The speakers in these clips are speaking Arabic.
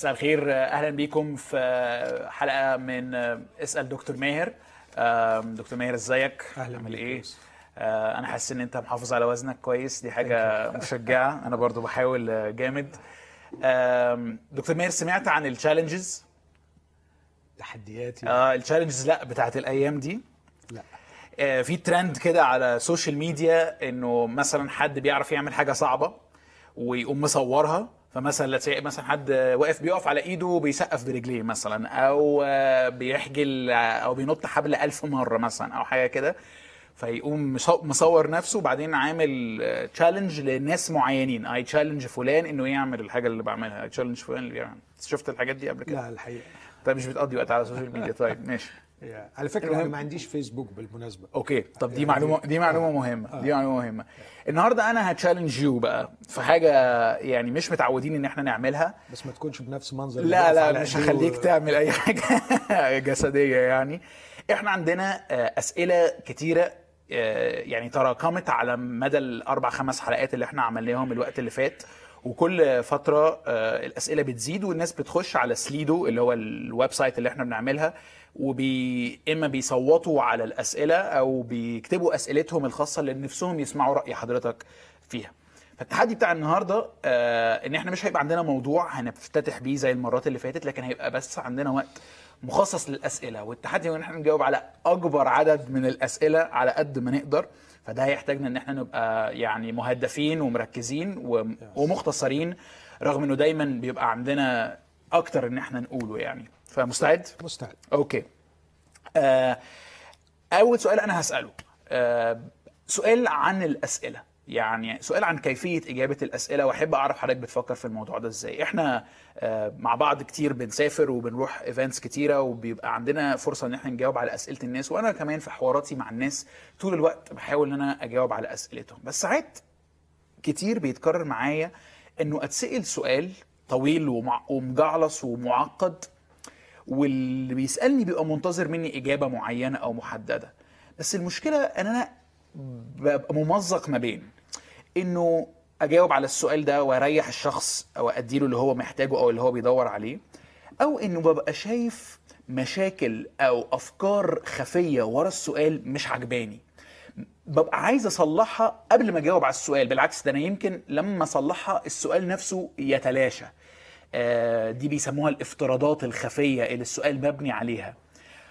مساء الخير. أهلا بيكم في حلقة من اسأل دكتور ماهر. دكتور ماهر إزيك؟ أهلاً عامل إيه. آه، أنا حاسس إن أنت محافظ على وزنك كويس. دي حاجة مشجعة. أنا برضو بحاول آه، جامد. دكتور ماهر سمعت عن التشالنجز تحدياتي آه ال challenges لا بتاعت الأيام دي. لا. آه، في ترند كده على ال social media إنه مثلا حد بيعرف يعمل حاجة صعبة ويقوم مصورها. فمثلا مثلا حد واقف بيقف على إيده بيسقف برجليه مثلا أو آه، بيحجل آه، أو بينط حبل ألف مرة مثلا أو حاجة كده فيقوم مصو- مصور نفسه وبعدين عامل challenge لناس معينين. I challenge فلان إنه يعمل الحاجة اللي بعملها. I challenge فلان اللي بيعمل شفت الحاجات دي قبل كده؟ لا الحقيقة. طيب مش بتقضي وقت على ال social media طيب ماشي. على فكرة أنا ما عنديش فيسبوك بالمناسبة. okay. طب دي يعني- معلومة دي معلومة مهمة. دي معلومة مهمة. النهارده أنا ه challenge you بقى في حاجة يعني مش متعودين ان إحنا نعملها. بس ما تكونش بنفس منظر لا لا مش هخليك و- تعمل أي حاجة جسدية يعني. إحنا عندنا آه، أسئلة كتيرة آه، يعني تراكمت على مدى الأربع خمس حلقات اللي إحنا عملناهم الوقت اللي فات. وكل فترة آه، الأسئلة بتزيد والناس بتخش على سليدو اللي هو ال website اللي إحنا بنعملها. وبي إما بيصوتوا على الأسئلة أو بيكتبوا أسئلتهم الخاصة اللي نفسهم يسمعوا رأي حضرتك فيها. فالتحدي بتاع النهارده آه إن إحنا مش هيبقى عندنا موضوع هنفتتح بيه زي المرات اللي فاتت لكن هيبقى بس عندنا وقت مخصص للأسئلة. والتحدي هو إن إحنا نجاوب على أكبر عدد من الأسئلة على قد ما نقدر فده هيحتاجنا إن إحنا نبقى يعني مهدفين ومركزين ومختصرين رغم إنه دايما بيبقى عندنا أكتر إن إحنا نقوله يعني. فمستعد؟ مستعد. أوكي. آه أول سؤال أنا هسأله. آه سؤال عن الأسئلة. يعني سؤال عن كيفية إجابة الأسئلة وأحب أعرف حضرتك بتفكر في الموضوع ده إزاي. إحنا آه مع بعض كتير بنسافر وبنروح ايفنتس كتيرة وبيبقى عندنا فرصة إن إحنا نجاوب على أسئلة الناس. وأنا كمان في حواراتي مع الناس طول الوقت بحاول إن أنا أجاوب على أسئلتهم. بس ساعات كتير بيتكرر معايا إنه أتسأل سؤال طويل ومجعلص ومعقد واللي بيسألني بيبقى منتظر مني إجابة معينة أو محددة. بس المشكلة إن أنا ببقى ممزق ما بين إنه أجاوب على السؤال ده وأريح الشخص أو أديله اللي هو محتاجه أو اللي هو بيدور عليه أو إنه ببقى شايف مشاكل أو أفكار خفية ورا السؤال مش عجباني. ببقى عايز أصلحها قبل ما أجاوب على السؤال بالعكس ده أنا يمكن لما أصلحها السؤال نفسه يتلاشى. دي بيسموها الافتراضات الخفية اللي السؤال مبني عليها.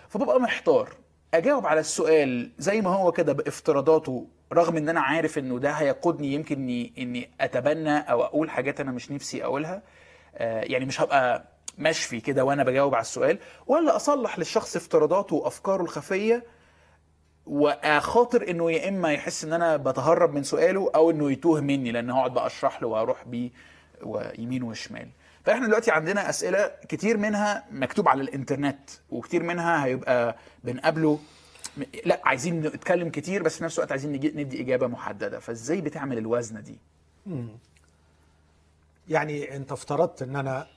فببقى محتار أجاوب على السؤال زي ما هو كده بافتراضاته رغم إن أنا عارف إنه ده هيقودني يمكن اني إني أتبنى أو أقول حاجات أنا مش نفسي أقولها. آه، يعني مش هبقى مشفي كده وأنا بجاوب على السؤال ولا أصلح للشخص افتراضاته وأفكاره الخفية وأخاطر إنه يا إما يحس إن أنا بتهرب من سؤاله أو إنه يتوه مني لأن هقعد بقى أشرح له وأروح بيه ويمين وشمال. فاحنا دلوقتي عندنا أسئلة كتير منها مكتوب على الإنترنت وكتير منها هيبقى بنقابله. لا عايزين نتكلم كتير بس في نفس الوقت عايزين ندي إجابة محددة. فإزاي بتعمل الوزنة دي؟ يعني أنت افترضت إن أنا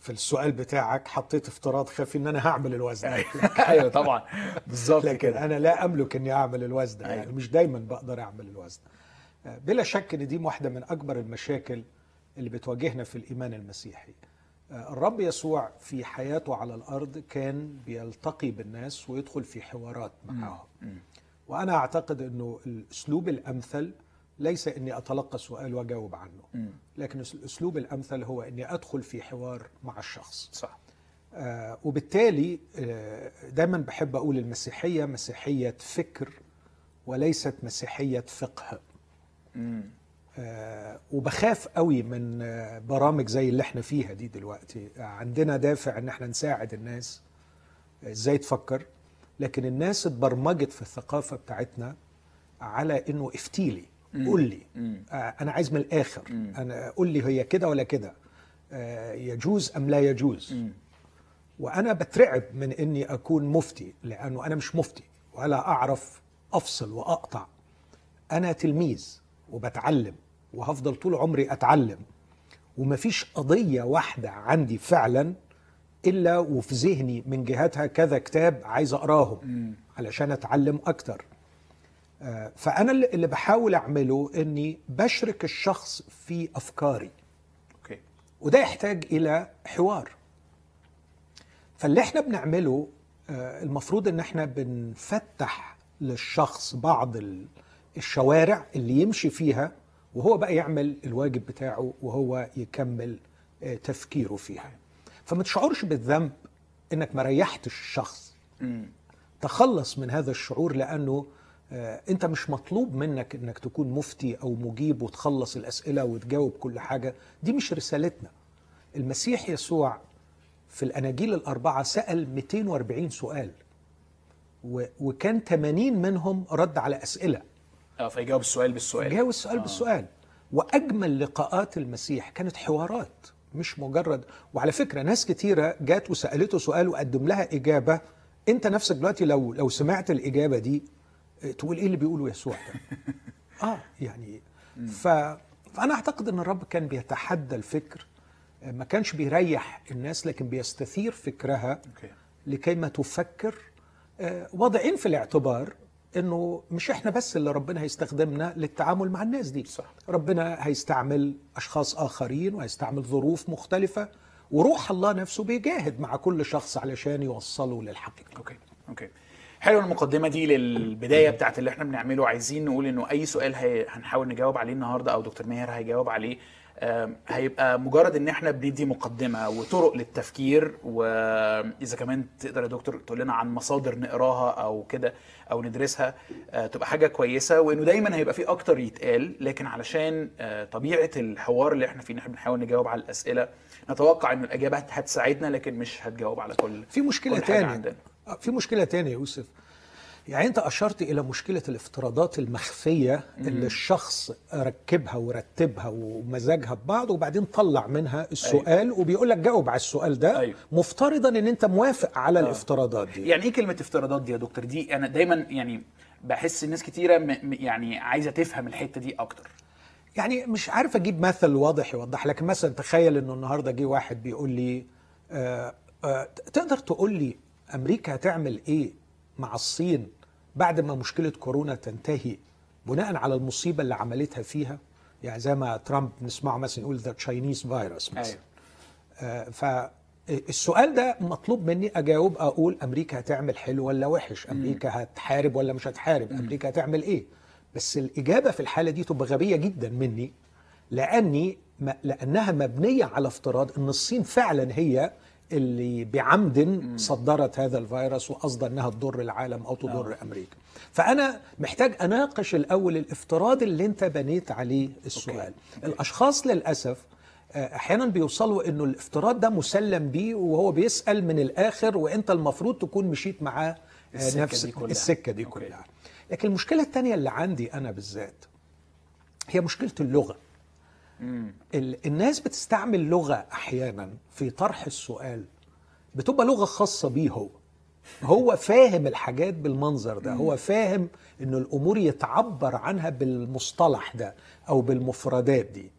في السؤال بتاعك حطيت افتراض خفي إن أنا هعمل الوزن أيوه طبعا. بالظبط لكن كده. أنا لا أملك إني أعمل الوزن أيوة. يعني مش دايما بقدر أعمل الوزن بلا شك إن دي واحدة من أكبر المشاكل اللي بتواجهنا في الإيمان المسيحي. آه، الرب يسوع في حياته على الأرض كان بيلتقي بالناس ويدخل في حوارات معهم وأنا أعتقد إنه الأسلوب الأمثل ليس إني أتلقى سؤال وأجاوب عنه لكن الأسلوب الأمثل هو إني أدخل في حوار مع الشخص. صح. آه، وبالتالي آه، دايما بحب أقول المسيحية مسيحية فكر وليست مسيحية فقه. وبخاف قوي من آه، برامج زي اللي إحنا فيها دي دلوقتي. آه، عندنا دافع ان إحنا نساعد الناس آه، إزاي تفكر. لكن الناس اتبرمجت في الثقافة بتاعتنا على انه افتيلي قول لي. آه، أنا عايز من الآخر. أنا قول لي هي كده ولا كده. آه، يجوز ام لا يجوز؟ وأنا بترعب من اني اكون مفتي لأنه أنا مش مفتي ولا اعرف افصل واقطع. أنا تلميذ وبتعلم. وهفضل طول عمري أتعلم. ومفيش قضية واحدة عندي فعلا إلا وفي ذهني من جهاتها كذا كتاب عايز أقراهم علشان أتعلم أكتر. آه، فأنا اللي بحاول أعمله إني بشرك الشخص في أفكاري. أوكي. وده يحتاج إلى حوار. فاللي إحنا بنعمله آه، المفروض إن إحنا بنفتح للشخص بعض ال- الشوارع اللي يمشي فيها وهو بقى يعمل الواجب بتاعه وهو يكمل آه، تفكيره فيها. فما تشعرش بالذنب إنك ما ريحتش الشخص. تخلص من هذا الشعور لأنه آه، أنت مش مطلوب منك إنك تكون مفتي أو مجيب وتخلص الأسئلة وتجاوب كل حاجة. دي مش رسالتنا. المسيح يسوع في الأناجيل الأربعة سأل 240 سؤال وكان 80 منهم رد على أسئلة. آه فيجاوب السؤال بالسؤال. جاوب السؤال بالسؤال. وأجمل لقاءات المسيح كانت حوارات مش مجرد. وعلى فكرة ناس كتيرة جات وسألته سؤال وقدم لها إجابة. أنت نفسك دلوقتي لو لو سمعت الإجابة دي آه، تقول إيه اللي بيقوله يسوع ده؟ آه يعني ف فأنا أعتقد إن الرب كان بيتحدى الفكر. آه، ما كانش بيريح الناس لكن بيستثير فكرها لكي ما تفكر. آه، واضعين في الاعتبار. إنه مش إحنا بس اللي ربنا هيستخدمنا للتعامل مع الناس دي. صح. ربنا هيستعمل أشخاص آخرين وهيستعمل ظروف مختلفة وروح الله نفسه بيجاهد مع كل شخص علشان يوصله للحقيقه أوكي. أوكي. حلوة المقدمة دي للبداية بتاعت اللي إحنا بنعمله. عايزين نقول إنه أي سؤال هي هنحاول نجاوب عليه النهارده أو دكتور ماهر هيجاوب عليه هيبقى مجرد إن إحنا بندي مقدمة وطرق للتفكير وإذا كمان تقدر يا دكتور تقول لنا عن مصادر نقراها أو كده أو ندرسها آه، تبقى حاجة كويسة وإنه دايما هيبقى في أكتر يتقال لكن علشان آه، طبيعة الحوار اللي إحنا فيه بنحاول نجاوب على الأسئلة نتوقع ان الاجابات هتساعدنا لكن مش هتجاوب على كل في مشكلة عندنا. آه، في مشكلة تانية يا يوسف يعني انت أشرت إلى مشكلة الافتراضات المخفية اللي الشخص ركبها ورتبها ومزجها ببعض وبعدين طلع منها السؤال وبيقول لك جاوب على السؤال ده أيوة. مفترضا إن أنت موافق على الافتراضات دي. يعني إيه كلمة افتراضات دي يا دكتور؟ دي أنا دايما يعني بحس الناس كتيرة م- م- يعني عايزة تفهم الحتة دي أكتر. يعني مش عارف أجيب مثل واضح يوضح لكن مثلا تخيل إنه النهارده جه واحد بيقول لي آه آه تقدر تقول لي أمريكا هتعمل إيه مع الصين بعد ما مشكلة كورونا تنتهي بناء على المصيبة اللي عملتها فيها يعني زي ما ترامب نسمعه مثلا يقول the Chinese virus مثلا. أيوه. آه، فالسؤال ده مطلوب مني أجاوب أقول أمريكا هتعمل حلو ولا وحش؟ أمريكا هتحارب ولا مش هتحارب؟ أمريكا هتعمل إيه؟ بس الإجابة في الحالة دي تبقى غبية جدا مني لأني لأنها مبنية على افتراض إن الصين فعلا هي اللي بعمد صدرت هذا الفيروس وقصد إنها تضر العالم أو تضر آه. أمريكا فأنا محتاج أناقش الأول الافتراض اللي أنت بنيت عليه السؤال أوكي. الأشخاص للأسف آه، أحيانا بيوصلوا إنه الافتراض ده مسلم بيه وهو بيسأل من الآخر وأنت المفروض تكون مشيت معاه آه، السكة نفس دي كلها. السكة دي أوكي. كلها لكن المشكلة الثانية اللي عندي أنا بالذات هي مشكلة اللغة ال- الناس بتستعمل لغة أحيانا في طرح السؤال بتبقى لغة خاصة بيه هو. هو فاهم الحاجات بالمنظر ده هو فاهم انه الأمور يتعبر عنها بالمصطلح ده أو بالمفردات دي.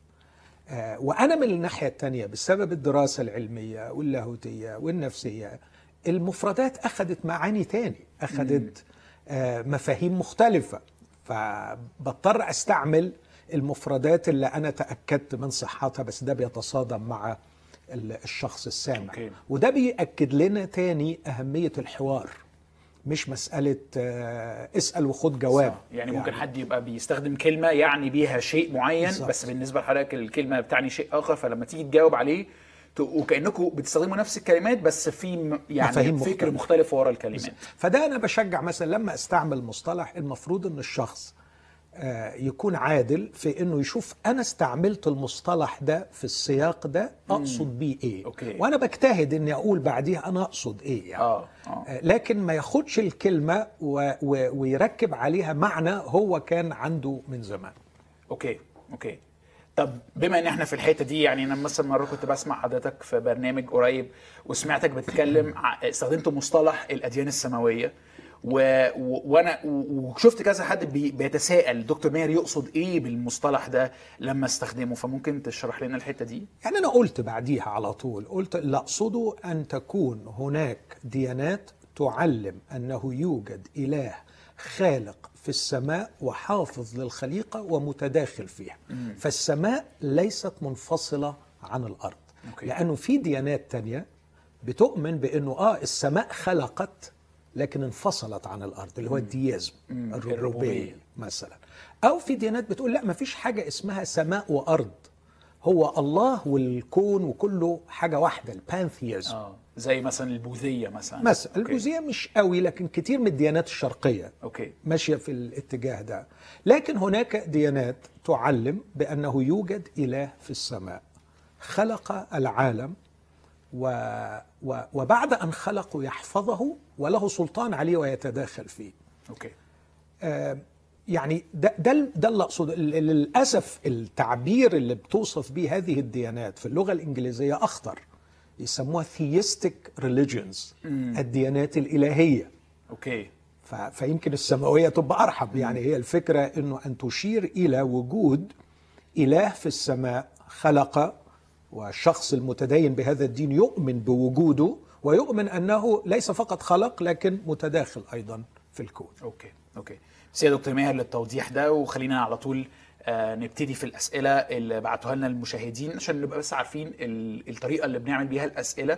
آه، وأنا من الناحية الثانية بسبب الدراسة العلمية واللاهوتية والنفسية المفردات أخذت معاني تاني أخذت آه، مفاهيم مختلفة. فبضطر أستعمل المفردات اللي أنا تأكدت من صحتها بس ده بيتصادم مع ال- الشخص السامع أوكي. وده بيأكد لنا تاني أهمية الحوار مش مسألة آه، اسأل وخد جواب صح. يعني ممكن حد يبقى بيستخدم كلمة يعني بيها شيء معين بالظبط. بس بالنسبة لحضرتك الكلمة بتعني شيء آخر فلما تيجي تجاوب عليه وكأنكم بتستخدموا نفس الكلمات بس في يعني فكر مختلفة. مختلف ورا الكلمات فده أنا بشجع مثلا لما أستعمل مصطلح المفروض أن الشخص يكون عادل في إنه يشوف أنا استعملت المصطلح ده في السياق ده أقصد بيه إيه. أوكي. وأنا بجتهد إني أقول بعديها أنا أقصد إيه يعني. آه آه. آه، لكن ما ياخدش الكلمة و... و... ويركب عليها معنى هو كان عنده من زمان. okay okay. طب بما إن إحنا في الحتة دي يعني أنا مثلا مرة كنت بسمع حضرتك في برنامج قريب وسمعتك بتتكلم استخدمت مصطلح الأديان السماوية. و... وأنا. وشفت كذا حد بي... بيتساءل دكتور ماهر يقصد إيه بالمصطلح ده لما استخدمه فممكن تشرح لنا الحتة دي يعني أنا قلت بعديها على طول قلت اللي أقصده أن تكون هناك ديانات تعلم أنه يوجد إله خالق في السماء وحافظ للخليقة ومتداخل فيها فالسماء ليست منفصلة عن الأرض okay. لأنه في ديانات تانية بتؤمن بأنه آه السماء خلقت لكن انفصلت عن الأرض اللي هو ال deism. الربوبيه. مثلا. أو في ديانات بتقول لا ما فيش حاجة اسمها سماء وأرض. هو الله والكون وكله حاجة واحدة ال pantheism آه زي مثلا البوذية مثلا. مثلا okay. البوذية مش قوي لكن كتير من الديانات الشرقية okay. ماشية في الاتجاه ده. لكن هناك ديانات تعلم بأنه يوجد إله في السماء. خلق العالم و و وبعد أن خلقه يحفظه وله سلطان عليه ويتداخل فيه. okay. آه، يعني ده ده ده اللي اقصده ل- للأسف التعبير اللي بتوصف به هذه الديانات في اللغة الإنجليزية أخطر. يسموها theistic religions الديانات الإلهية. okay. ف- فيمكن السماوية تبقى ارحب يعني هي الفكرة إنه أن تشير إلى وجود إله في السماء خلق والشخص المتدين بهذا الدين يؤمن بوجوده ويؤمن أنه ليس فقط خلق لكن متداخل أيضا في الكون. okay okay. بس يا دكتور ماهر للتوضيح ده وخلينا على طول آه نبتدي في الأسئلة اللي بعتوها لنا المشاهدين عشان نبقى بس عارفين ال- الطريقة اللي بنعمل بيها الأسئلة.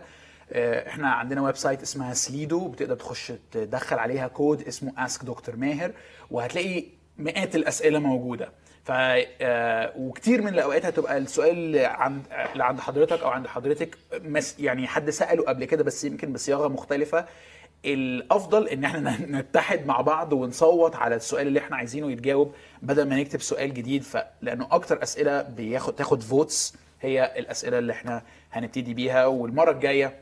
آه إحنا عندنا website اسمها سليدو بتقدر تخش تدخل عليها كود اسمه Ask Dr. Maher وهتلاقي مئات الأسئلة موجودة. ف آه، وكتير من الأوقات هتبقى السؤال عند اللي عند حضرتك أو عند حضرتك يعني حد سأله قبل كده بس يمكن بصياغة مختلفة. الأفضل إن إحنا نتحد مع بعض ونصوت على السؤال اللي إحنا عايزينه يتجاوب بدل ما نكتب سؤال جديد. ف لأنه أكتر أسئلة بياخد تاخد votes هي الأسئلة اللي إحنا هنبتدي بيها والمرة الجاية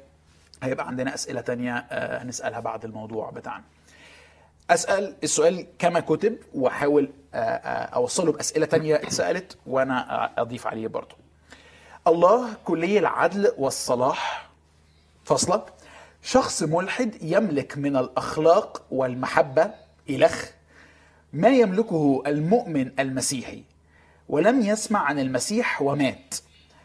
هيبقى عندنا أسئلة تانية آه، هنسألها بعد الموضوع بتاعنا. أسأل السؤال كما كتب وأحاول آه، آه، أوصله بأسئلة تانية اتسألت وأنا أضيف عليه برضه. الله كلي العدل والصلاح. فاصلة شخص ملحد يملك من الأخلاق والمحبة إلخ ما يملكه المؤمن المسيحي؟ ولم يسمع عن المسيح ومات.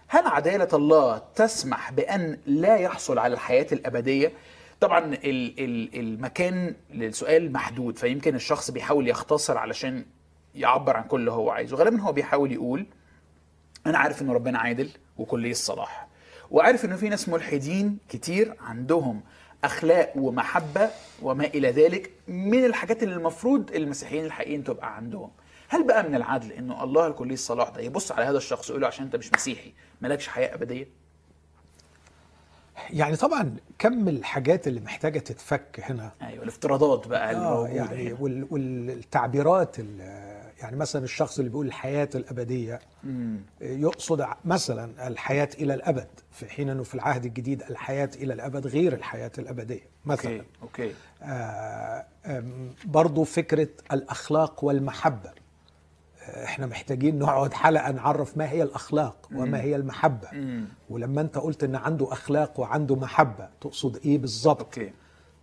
هل عدالة الله تسمح بأن لا يحصل على الحياة الأبدية؟ طبعا ال- ال- المكان للسؤال محدود فيمكن الشخص بيحاول يختصر علشان يعبر عن كل اللي هو عايزه. غالبا هو بيحاول يقول أنا عارف ان ربنا عادل وكلي الصلاح وعارف إنه في ناس ملحدين كتير عندهم أخلاق ومحبة وما إلى ذلك من الحاجات اللي المفروض المسيحيين الحقيقيين تبقى عندهم. هل بقى من العدل إنه الله الكلي الصلاح ده يبص على هذا الشخص ويقول له عشان أنت مش مسيحي مالكش حياة أبدية؟ يعني طبعا كم الحاجات اللي محتاجة تتفك هنا أيوه الافتراضات بقى آه يعني. وال والتعبيرات ال- يعني مثلا الشخص اللي بيقول الحياة الأبدية مم. يقصد مثلا الحياة إلى الأبد في حين إنه في العهد الجديد الحياة إلى الأبد غير الحياة الأبدية مثلا okay okay آه، برضو فكرة الأخلاق والمحبة آه، إحنا محتاجين نقعد حلقة نعرف ما هي الأخلاق وما هي المحبة. مم. ولما أنت قلت إن عنده أخلاق وعنده محبة تقصد إيه بالظبط؟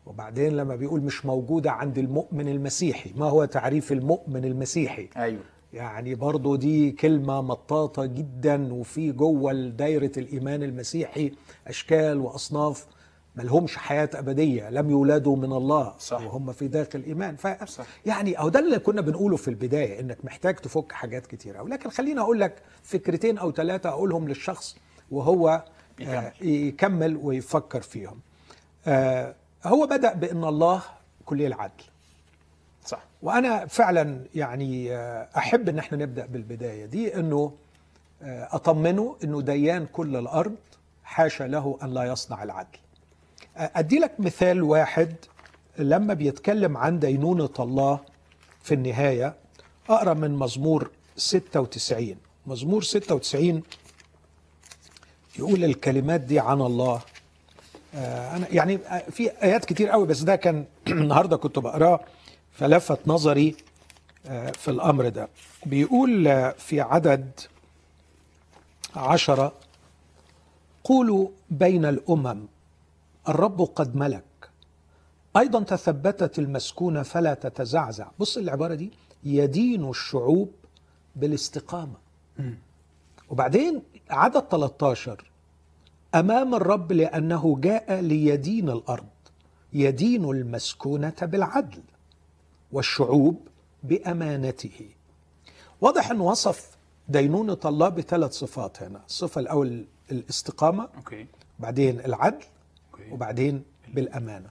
وبعدين لما بيقول مش موجودة عند المؤمن المسيحي ما هو تعريف المؤمن المسيحي؟ أيوه. يعني برضو دي كلمة مطاطة جدا وفي جوه دايرة الإيمان المسيحي أشكال وأصناف ملهمش حياة أبدية لم يولدوا من الله صح. وهم في داخل الإيمان ف... صح. يعني أو ده اللي كنا بنقوله في البداية إنك محتاج تفك حاجات كتيرة ولكن خليني أقول لك فكرتين أو ثلاثة أقولهم للشخص وهو يكمل. آه يكمل ويفكر فيهم آه هو بدأ بأن الله كلي العدل صح وأنا فعلا يعني آه، أحب إن إحنا نبدأ بالبداية دي إنه آه، أطمنه إنه ديان كل الأرض حاشا له أن لا يصنع العدل ادي لك مثال واحد لما بيتكلم عن دينونة الله في النهاية أقرأ من مزمور 96 مزمور 96 يقول الكلمات دي عن الله. آه، أنا يعني آه، في آيات كتير قوي بس ده كان النهارده كنت بقرأه فلفت نظري آه، في الأمر ده. بيقول في عدد عشرة قولوا بين الأمم. الرب قد ملك. أيضا تثبتت المسكونة فلا تتزعزع. بص العبارة دي يدين الشعوب بالاستقامة. وبعدين عدد 13 أمام الرب لأنه جاء ليدين الأرض. يدين المسكونة بالعدل والشعوب بأمانته. واضح إن وصف دينونة الله بثلاث صفات هنا. الصفة الأول الاستقامة okay. بعدين العدل وبعدين بالأمانة.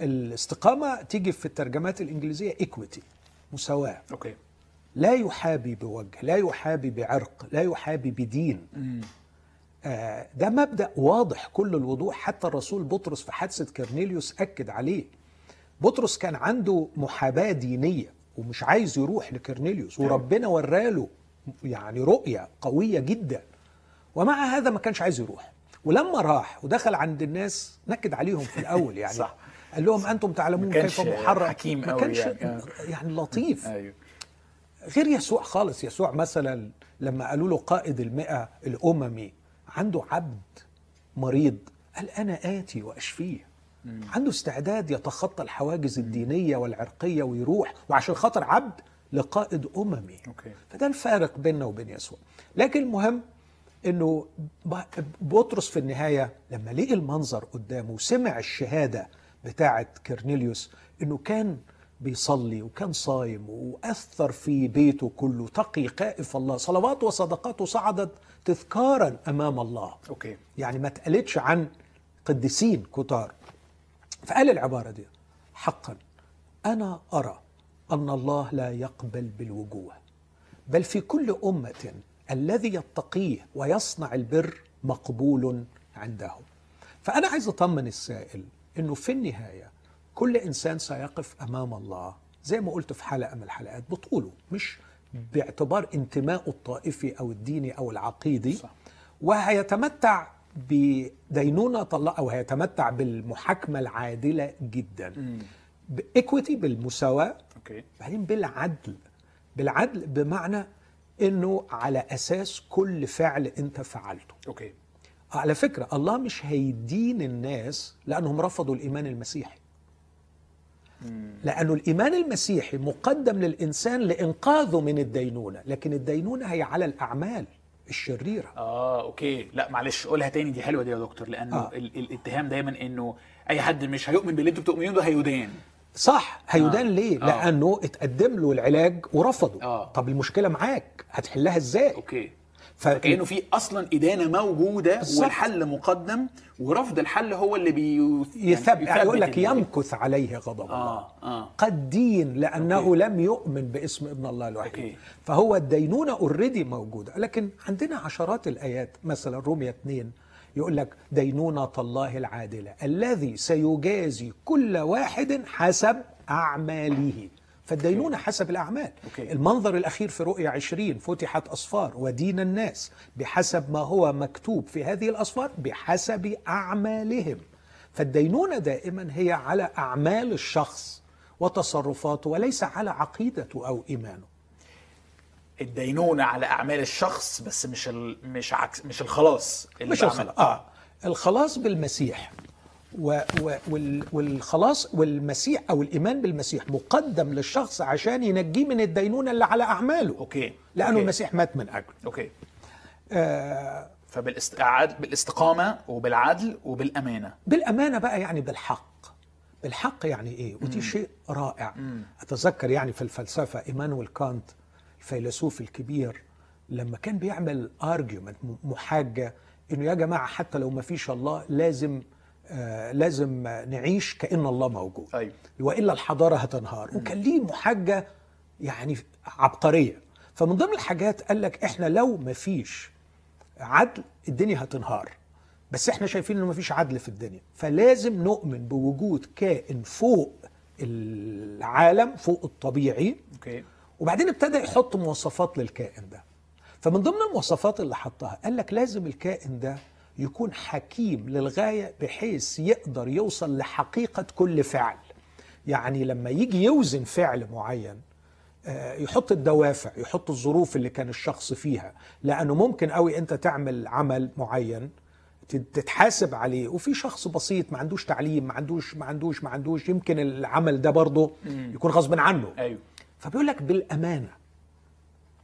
الاستقامة تيجي في الترجمات الإنجليزية equity مساواة. okay. لا يحابي بوجه لا يحابي بعرق لا يحابي بدين. آه ده مبدأ واضح كل الوضوح. حتى الرسول بطرس في حادثة كرنيليوس أكد عليه. بطرس كان عنده محاباة دينية ومش عايز يروح لكرنيليوس وربنا وراله يعني رؤية قوية جدا. ومع هذا ما كانش عايز يروح. ولما راح ودخل عند الناس نكد عليهم في الأول يعني. صح. قال لهم أنتم تعلمون كيف محرم حكيم ما كانش يعني. يعني لطيف. أيوه. غير يسوع خالص. يسوع مثلا لما قالوا له قائد المئة الأممي عنده عبد مريض قال أنا آتي وأشفيه. عنده استعداد يتخطى الحواجز الدينية والعرقية ويروح وعشان خاطر عبد لقائد أممي. okay. فده الفارق بيننا وبين يسوع. لكن المهم إنه بطرس في النهاية لما لقي المنظر قدامه وسمع الشهادة بتاعه كرنيليوس إنه كان بيصلي وكان صايم وأثر في بيته كله تقي خائف الله صلواته وصدقاته صعدت تذكارا أمام الله. أوكي. يعني ما اتقالتش عن قديسين كتار. فقال العبارة دي حقا أنا أرى أن الله لا يقبل بالوجوه بل في كل أمة الذي يتقيه ويصنع البر مقبول عنده فأنا عايز أطمن السائل أنه في النهاية كل إنسان سيقف أمام الله زي ما قلت في حلقة من الحلقات بطوله مش باعتبار انتمائه الطائفي أو الديني أو العقيدي صح. وهيتمتع بدينونة الله أو هيتمتع بالمحاكمة العادلة جدا. ب equity بالمساواة okay. بعدين بالعدل. بالعدل بمعنى إنه على أساس كل فعل أنت فعلته. okay. على فكرة الله مش هيدين الناس لأنهم رفضوا الإيمان المسيحي. لأنه الإيمان المسيحي مقدم للإنسان لإنقاذه من الدينونة لكن الدينونة هي على الأعمال الشريرة. آه أوكي. لا معلش قولها تاني دي حلوة دي يا دكتور لأنه آه. ال- الاتهام دايما إنه أي حد مش هيؤمن باللي أنتوا بتؤمنوه ده هيدان صح هيدان آه. ليه آه. لأنه اتقدم له العلاج ورفضه آه. طب المشكلة معاك هتحلها إزاي okay ف... كانه في أصلا إدانة موجودة بالظبط. والحل مقدم ورفض الحل هو اللي بي يثب يعني يقول لك يمكث عليه غضب الله آه آه قد دين لأنه okay. لم يؤمن باسم ابن الله الوحيد okay. فهو الدينونة already موجودة لكن عندنا عشرات الآيات مثلا رومية 2 يقول لك دينونة الله العادلة الذي سيجازي كل واحد حسب أعماله. فالدينونة حسب الأعمال. أوكي. المنظر الأخير في رؤية عشرين فتحت أصفار ودين الناس بحسب ما هو مكتوب في هذه الأصفار بحسب أعمالهم. فالدينونة دائما هي على أعمال الشخص وتصرفاته وليس على عقيدته أو إيمانه. الدينونة على أعمال الشخص بس مش ال... مش عكس مش الخلاص اللي مش بعمله. الخلاص آه. الخلاص بالمسيح. و و وال والخلاص والمسيح أو الإيمان بالمسيح مقدم للشخص عشان ينجيه من الدينونة اللي على أعماله. okay. لأنه okay. المسيح مات من أجله. okay. آه. فبالاست... بالاستقامة وبالعدل وبالأمانة. بالأمانة بقى يعني بالحق. بالحق يعني إيه؟ ودي شيء رائع. أتذكر يعني في الفلسفة إيمانويل كانت الفيلسوف الكبير لما كان بيعمل argument محاجة إنه يا جماعة حتى لو ما فيش الله لازم آه لازم نعيش كأن الله موجود. أيوة. وإلا الحضارة هتنهار. وكان ليه محاجة يعني عبقرية. فمن ضمن الحاجات قال لك إحنا لو ما فيش عدل الدنيا هتنهار. بس إحنا شايفين إنه مفيش عدل في الدنيا. فلازم نؤمن بوجود كائن فوق العالم فوق الطبيعي. أوكي. وبعدين ابتدى يحط مواصفات للكائن ده. فمن ضمن المواصفات اللي حطها قال لك لازم الكائن ده يكون حكيم للغاية بحيث يقدر يوصل لحقيقة كل فعل. يعني لما يجي يوزن فعل معين آه، يحط الدوافع يحط الظروف اللي كان الشخص فيها. لأنه ممكن قوي أنت تعمل عمل معين تت- تتحاسب عليه وفي شخص بسيط ما عندوش تعليم ما عندوش ما عندوش ما عندوش يمكن العمل ده برضه يكون غصب عنه. أيوه. فبيقول لك بالأمانة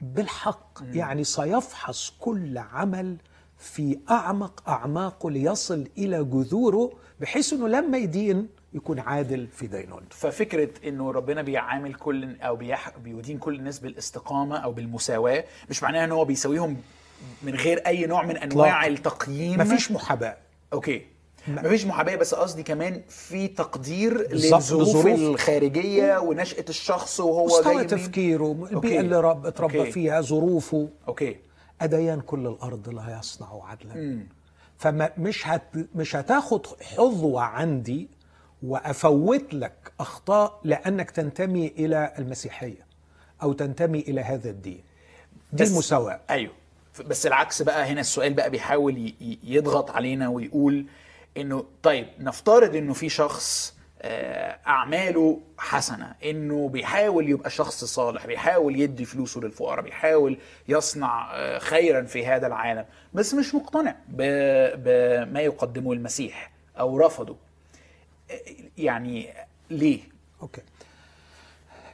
بالحق يعني سيفحص كل عمل في أعمق أعماقه ليصل إلى جذوره بحيث إنه لما يدين يكون عادل في دينونته ففكرة إنه ربنا بيعامل كل أو بيح... بيدين كل الناس بالاستقامة أو بالمساواة مش معناها إن هو بيساويهم من غير أي نوع من أنواع التقييم؟ مفيش محاباة. okay. مفيش محاباة بس قصدي كمان في تقدير للظروف. الخارجية ونشأة الشخص وهو جاي مستوى منين. تفكيره. البيئة اللي رب اتربى okay. فيها ظروفه أوكي أديان كل الأرض لا يصنع عدلا فمش هت مش هتاخد حظوة عندي وأفوت لك أخطاء لأنك تنتمي إلى المسيحية أو تنتمي إلى هذا الدين دي المساواة أيوه بس العكس بقى هنا السؤال بقى بيحاول يضغط علينا ويقول إنه طيب نفترض إنه في شخص آه، أعماله حسنة إنه بيحاول يبقى شخص صالح بيحاول يدي فلوسه للفقراء بيحاول يصنع آه، خيرا في هذا العالم بس مش مقتنع بما يقدمه المسيح أو رفضه. يعني ليه؟ أوكي.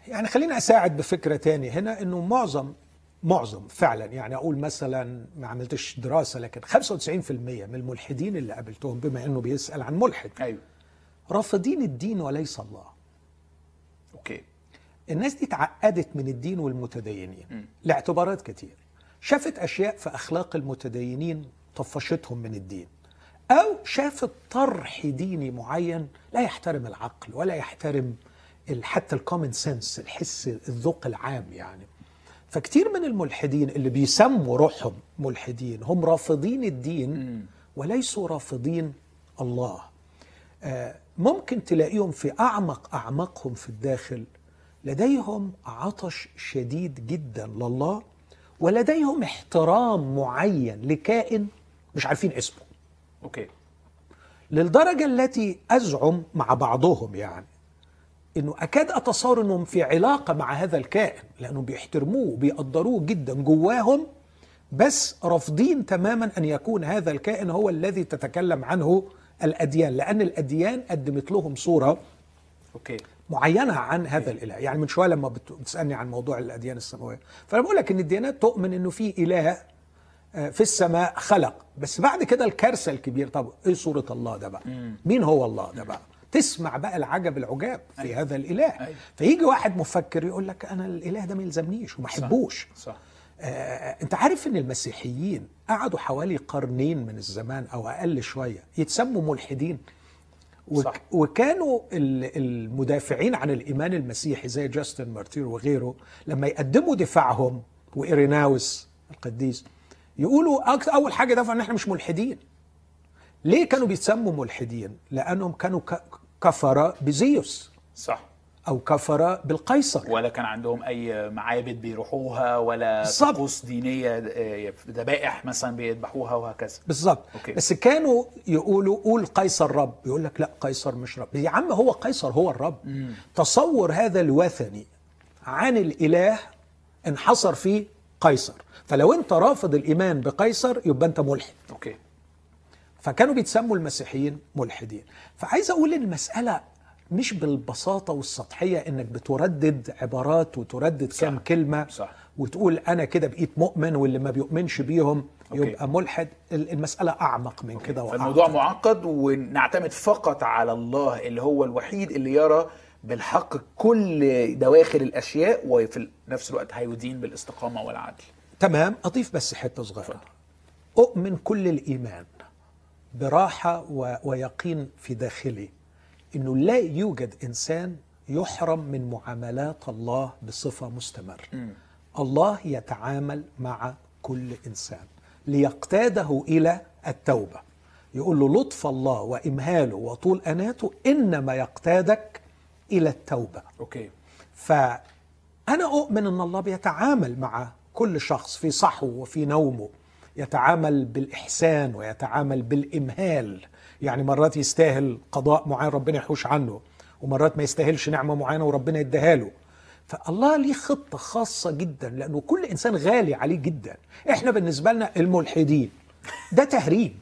يعني خليني أساعد بفكرة تاني هنا أنه معظم معظم فعلا. يعني أقول مثلا ما عملتش دراسة لكن 95% من الملحدين اللي قابلتهم بما أنه بيسأل عن ملحد. أيوه. رافضين الدين وليس الله. okay. الناس دي اتعقدت من الدين والمتدينين. لاعتبارات كتير. شافت أشياء في أخلاق المتدينين طفشتهم من الدين. أو شافت طرح ديني معين لا يحترم العقل ولا يحترم حتى ال common sense الحس الذوق العام يعني. فكتير من الملحدين اللي بيسموا روحهم ملحدين هم رافضين الدين وليسوا رافضين الله. آه، ممكن تلاقيهم في أعمق اعماقهم في الداخل لديهم عطش شديد جدا لله ولديهم احترام معين لكائن مش عارفين اسمه. أوكي. للدرجة التي أزعم مع بعضهم يعني. إنه أكاد اتصور انهم في علاقة مع هذا الكائن لأنهم بيحترموه وبيقدروه جدا جواهم بس رافضين تماما أن يكون هذا الكائن هو الذي تتكلم عنه الأديان لأن الأديان قدمت لهم صورة أوكي. معينة عن هذا الإله. يعني من شوية لما بت- بتسألني عن موضوع الأديان السماوية. فأنا بقول لك إن الديانات تؤمن إنه في إله آه، في السماء خلق. بس بعد كده الكارثة الكبير طب إيه صورة الله ده بقى؟ مين هو الله ده بقى؟ تسمع بقى العجب العجاب في هذا الإله. أيوة. فيجي واحد مفكر يقول لك أنا الإله ده ما يلزمنيش وما أحبوش. صح. آه، أنت عارف إن المسيحيين قعدوا حوالي قرنين من الزمان أو أقل شوية يتسموا ملحدين. وك صح. وكانوا ال- المدافعين عن الإيمان المسيحي زي جاستن مارتير وغيره لما يقدموا دفاعهم وإيريناوس القديس يقولوا أول حاجة دفعوا إن إحنا مش ملحدين. ليه كانوا بيتسموا ملحدين؟ لأنهم كانوا ك- كفره بزيوس صح. أو كفره بالقيصر. ولا كان عندهم أي معابد بيروحوها ولا. طقوس دينية آه، ذبائح مثلا بيذبحوها وهكذا. بالظبط. بس كانوا يقولوا قول قيصر رب. يقول لك لا قيصر مش رب. يا عم هو قيصر هو الرب. تصور هذا الوثني عن الإله انحصر فيه قيصر. فلو أنت رافض الإيمان بقيصر يبقى أنت ملحد. أوكي. فكانوا بيتسموا المسيحيين ملحدين فعايز أقول المسألة مش بالبساطة والسطحية إنك بتردد عبارات وتردد صح. كام كلمة صح. وتقول أنا كده بقيت مؤمن واللي ما بيؤمنش بيهم أوكي. يبقى ملحد ال- المسألة أعمق من كده فالموضوع وأعقد. معقد ونعتمد فقط على الله اللي هو الوحيد اللي يرى بالحق كل دواخل الأشياء وفي نفس الوقت هيدين بالاستقامة والعدل تمام أضيف بس حتة صغيرة أؤمن كل الإيمان براحة. ويقين في داخلي. إنه لا يوجد إنسان يحرم من معاملات الله بصفة مستمرة. الله يتعامل مع كل إنسان. ليقتاده إلى التوبة. يقول له لطف الله وإمهاله وطول أناته إنما يقتادك إلى التوبة. أوكي. فأنا أؤمن أن الله بيتعامل مع كل شخص في صحوه وفي نومه. يتعامل بالإحسان ويتعامل بالإمهال. يعني مرات يستاهل قضاء معين ربنا يحوش عنه ومرات ما يستاهلش نعمة معينة وربنا يديها له. فالله ليه خطة خاصة جدا لأنه كل إنسان غالي عليه جدا. إحنا بالنسبة لنا الملحدين. ده تهريج.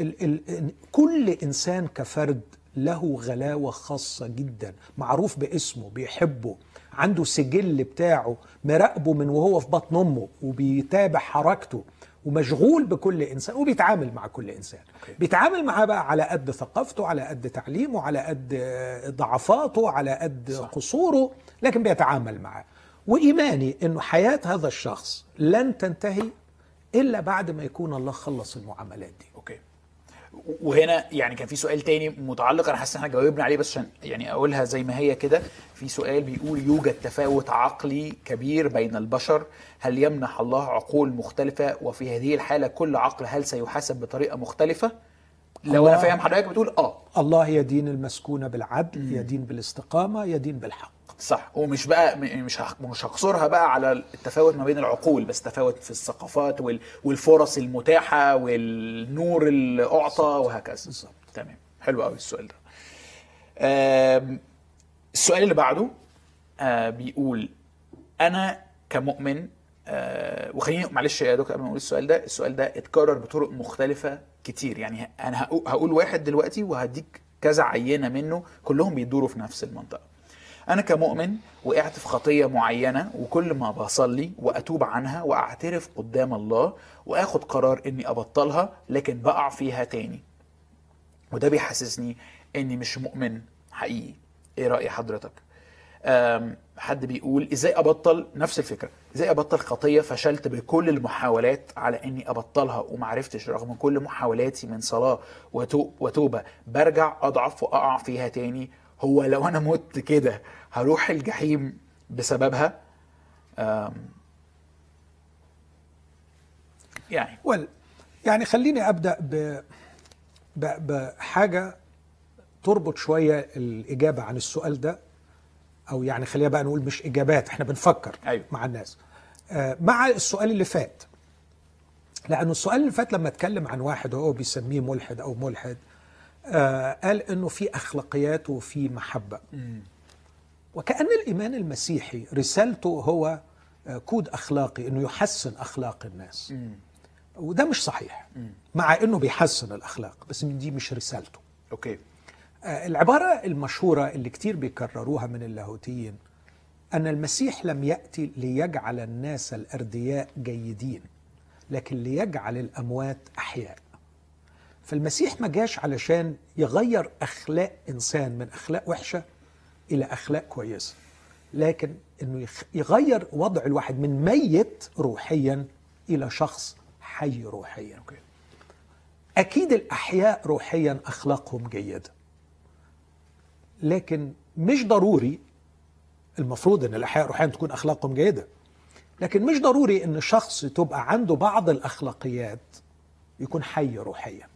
ال ال كل إنسان كفرد له غلاوة خاصة جدا. معروف باسمه بيحبه عنده سجل بتاعه مراقبه من وهو في بطن أمه وبيتابع حركته. ومشغول بكل إنسان وبيتعامل مع كل إنسان okay. بيتعامل معاه بقى على قد ثقافته على قد تعليمه على قد ضعفاته على قد صح. قصوره لكن بيتعامل معاه وإيماني إنه حياة هذا الشخص لن تنتهي إلا بعد ما يكون الله خلص المعاملات دي okay وهنا يعني كان في سؤال تاني متعلق أنا حاسس إن إحنا جاوبنا عليه بس عشان يعني أقولها زي ما هي كده في سؤال بيقول يوجد تفاوت عقلي كبير بين البشر هل يمنح الله عقول مختلفة؟ وفي هذه الحالة كل عقل هل سيحاسب بطريقة مختلفة؟ لو أنا فاهم حضرتك بتقول آه. الله يدين المسكون بالعدل يدين بالاستقامة يدين بالحق. صح. ومش بقى مش مش هقصرها بقى على التفاوت ما بين العقول بس تفاوت في الثقافات وال- والفرص المتاحة والنور اللي اعطى وهكذا. بالظبط. تمام. حلو قوي السؤال ده. السؤال اللي بعده آه، بيقول أنا كمؤمن آه، وخليني معلش يا دكتور قبل ما أقول السؤال ده السؤال ده اتكرر بطرق مختلفة كتير. يعني أنا هقو- هقول واحد دلوقتي وهديك كذا عينة منه كلهم بيدوروا في نفس المنطقة. أنا كمؤمن وقعت في خطية معينة وكل ما بصلي وأتوب عنها وأعترف قدام الله وآخد قرار إني أبطلها لكن بقع فيها تاني. وده بيحسسني إني مش مؤمن حقيقي. إيه رأي حضرتك؟ حد بيقول إزاي أبطل؟ نفس الفكرة. إزاي أبطل خطية فشلت بكل المحاولات على إني أبطلها ومعرفتش رغم كل محاولاتي من صلاة وتو- وتوبة برجع أضعف وأقع فيها تاني هو لو أنا مت كده هروح الجحيم بسببها؟ يعني. وال يعني خليني أبدأ ب بحاجة تربط شوية الإجابة عن السؤال ده أو يعني خلينا بقى نقول مش إجابات إحنا بنفكر أيوة. مع الناس. آه، مع السؤال اللي فات. لأنه السؤال اللي فات لما أتكلم عن واحد وهو بيسميه ملحد أو ملحد آه، قال إنه في أخلاقيات وفي محبة. وكأن الإيمان المسيحي رسالته هو آه، كود أخلاقي إنه يحسن أخلاق الناس. وده مش صحيح مع إنه بيحسن الأخلاق بس دي مش رسالته. okay. آه، العبارة المشهورة اللي كتير بيكرروها من اللاهوتيين أن المسيح لم يأتي ليجعل الناس الأردياء جيدين لكن ليجعل الأموات أحياء. فالمسيح ما جاش علشان يغير أخلاق إنسان من أخلاق وحشة إلى أخلاق كويسة لكن يخ- يغير وضع الواحد من ميت روحيا إلى شخص حي روحيا. أوكي أكيد الأحياء روحيا أخلاقهم جيدة لكن مش ضروري المفروض أن الأحياء روحيا تكون أخلاقهم جيدة لكن مش ضروري أن شخص تبقى عنده بعض الأخلاقيات يكون حي روحيا.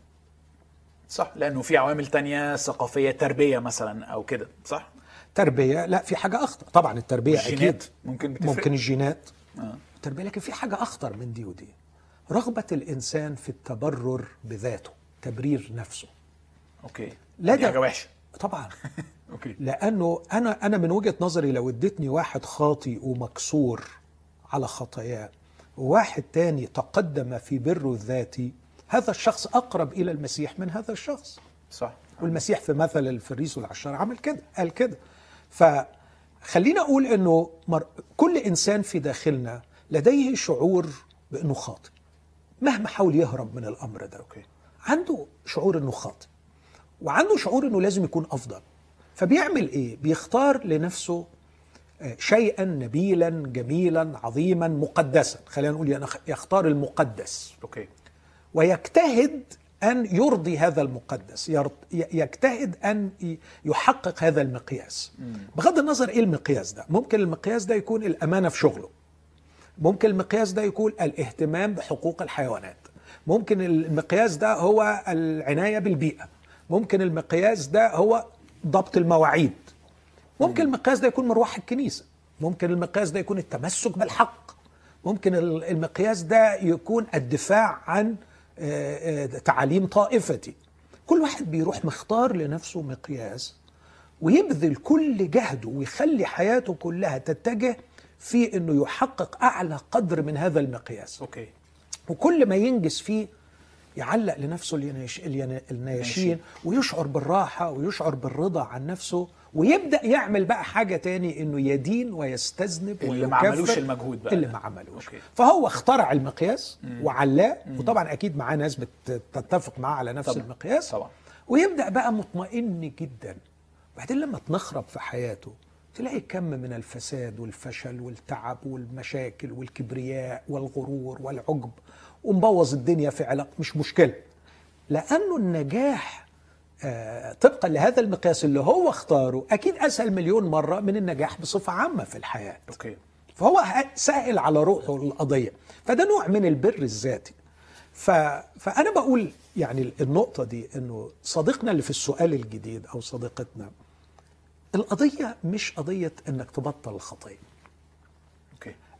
صح؟ لأنه في عوامل تانية ثقافية تربية مثلا أو كده صح؟ تربية لا في حاجة أخطر. طبعا التربية أكيد. الجينات ممكن بتفرق. ممكن الجينات. آه. التربية لكن في حاجة أخطر من دي ودي. رغبة الإنسان في التبرر بذاته تبرير نفسه. okay. لا دي حاجة وحشة. طبعا. okay. لأنه أنا أنا من وجهة نظري لو اديتني واحد خاطي ومكسور على خطاياه وواحد تاني تقدم في بره الذاتي هذا الشخص أقرب إلى المسيح من هذا الشخص. صح. والمسيح في مثل الفريسي والعشار عمل كده قال كده. فخلينا أقول إنه مر... كل إنسان في داخلنا لديه شعور بإنه خاطئ مهما حاول يهرب من الأمر ده. okay. عنده شعور إنه خاطئ وعنده شعور إنه لازم يكون أفضل. فبيعمل إيه؟ بيختار لنفسه آه، شيئا نبيلا جميلا عظيما مقدسا. خلينا نقول يخ- يختار المقدس. okay. ويجتهد أن يرضي هذا المقدس يجتهد أن ي- يحقق هذا المقياس. بغض النظر إيه المقياس ده ممكن المقياس ده يكون الأمانة في شغله ممكن المقياس ده يكون الاهتمام بحقوق الحيوانات ممكن المقياس ده هو العناية بالبيئة ممكن المقياس ده هو ضبط المواعيد ممكن المقياس ده يكون مروح الكنيسة ممكن المقياس ده يكون التمسك بالحق ممكن المقياس ده يكون الدفاع عن تعاليم طائفتي. كل واحد بيروح مختار لنفسه مقياس ويبذل كل جهده ويخلي حياته كلها تتجه في إنه يحقق أعلى قدر من هذا المقياس. okay. وكل ما ينجز فيه يعلق لنفسه النياشين ويشعر بالراحة ويشعر بالرضا عن نفسه ويبدأ يعمل بقى حاجة تاني إنه يدين ويستذنب اللي ما عملوش المجهود بقى اللي. ما عملوش okay. فهو اخترع المقياس وعلاه وطبعا أكيد معاه ناس بتتفق معاه على نفس طبعاً. المقياس طبعاً. ويبدأ بقى مطمئن جدا بعدين لما تنخرب في حياته تلاقي كم من الفساد والفشل والتعب والمشاكل والكبرياء والغرور والعجب ومبوظ الدنيا في علاقة مش مشكلة. لأنه النجاح آه، طبقا لهذا المقياس اللي هو اختاره أكيد أسهل مليون مرة من النجاح بصفة عامة في الحياة. أوكي. فهو سهل على روحه القضية. فده نوع من البر الذاتي. ف... فأنا بقول يعني النقطة دي أنه صديقنا اللي في السؤال الجديد أو صديقتنا القضية مش قضية أنك تبطل الخطية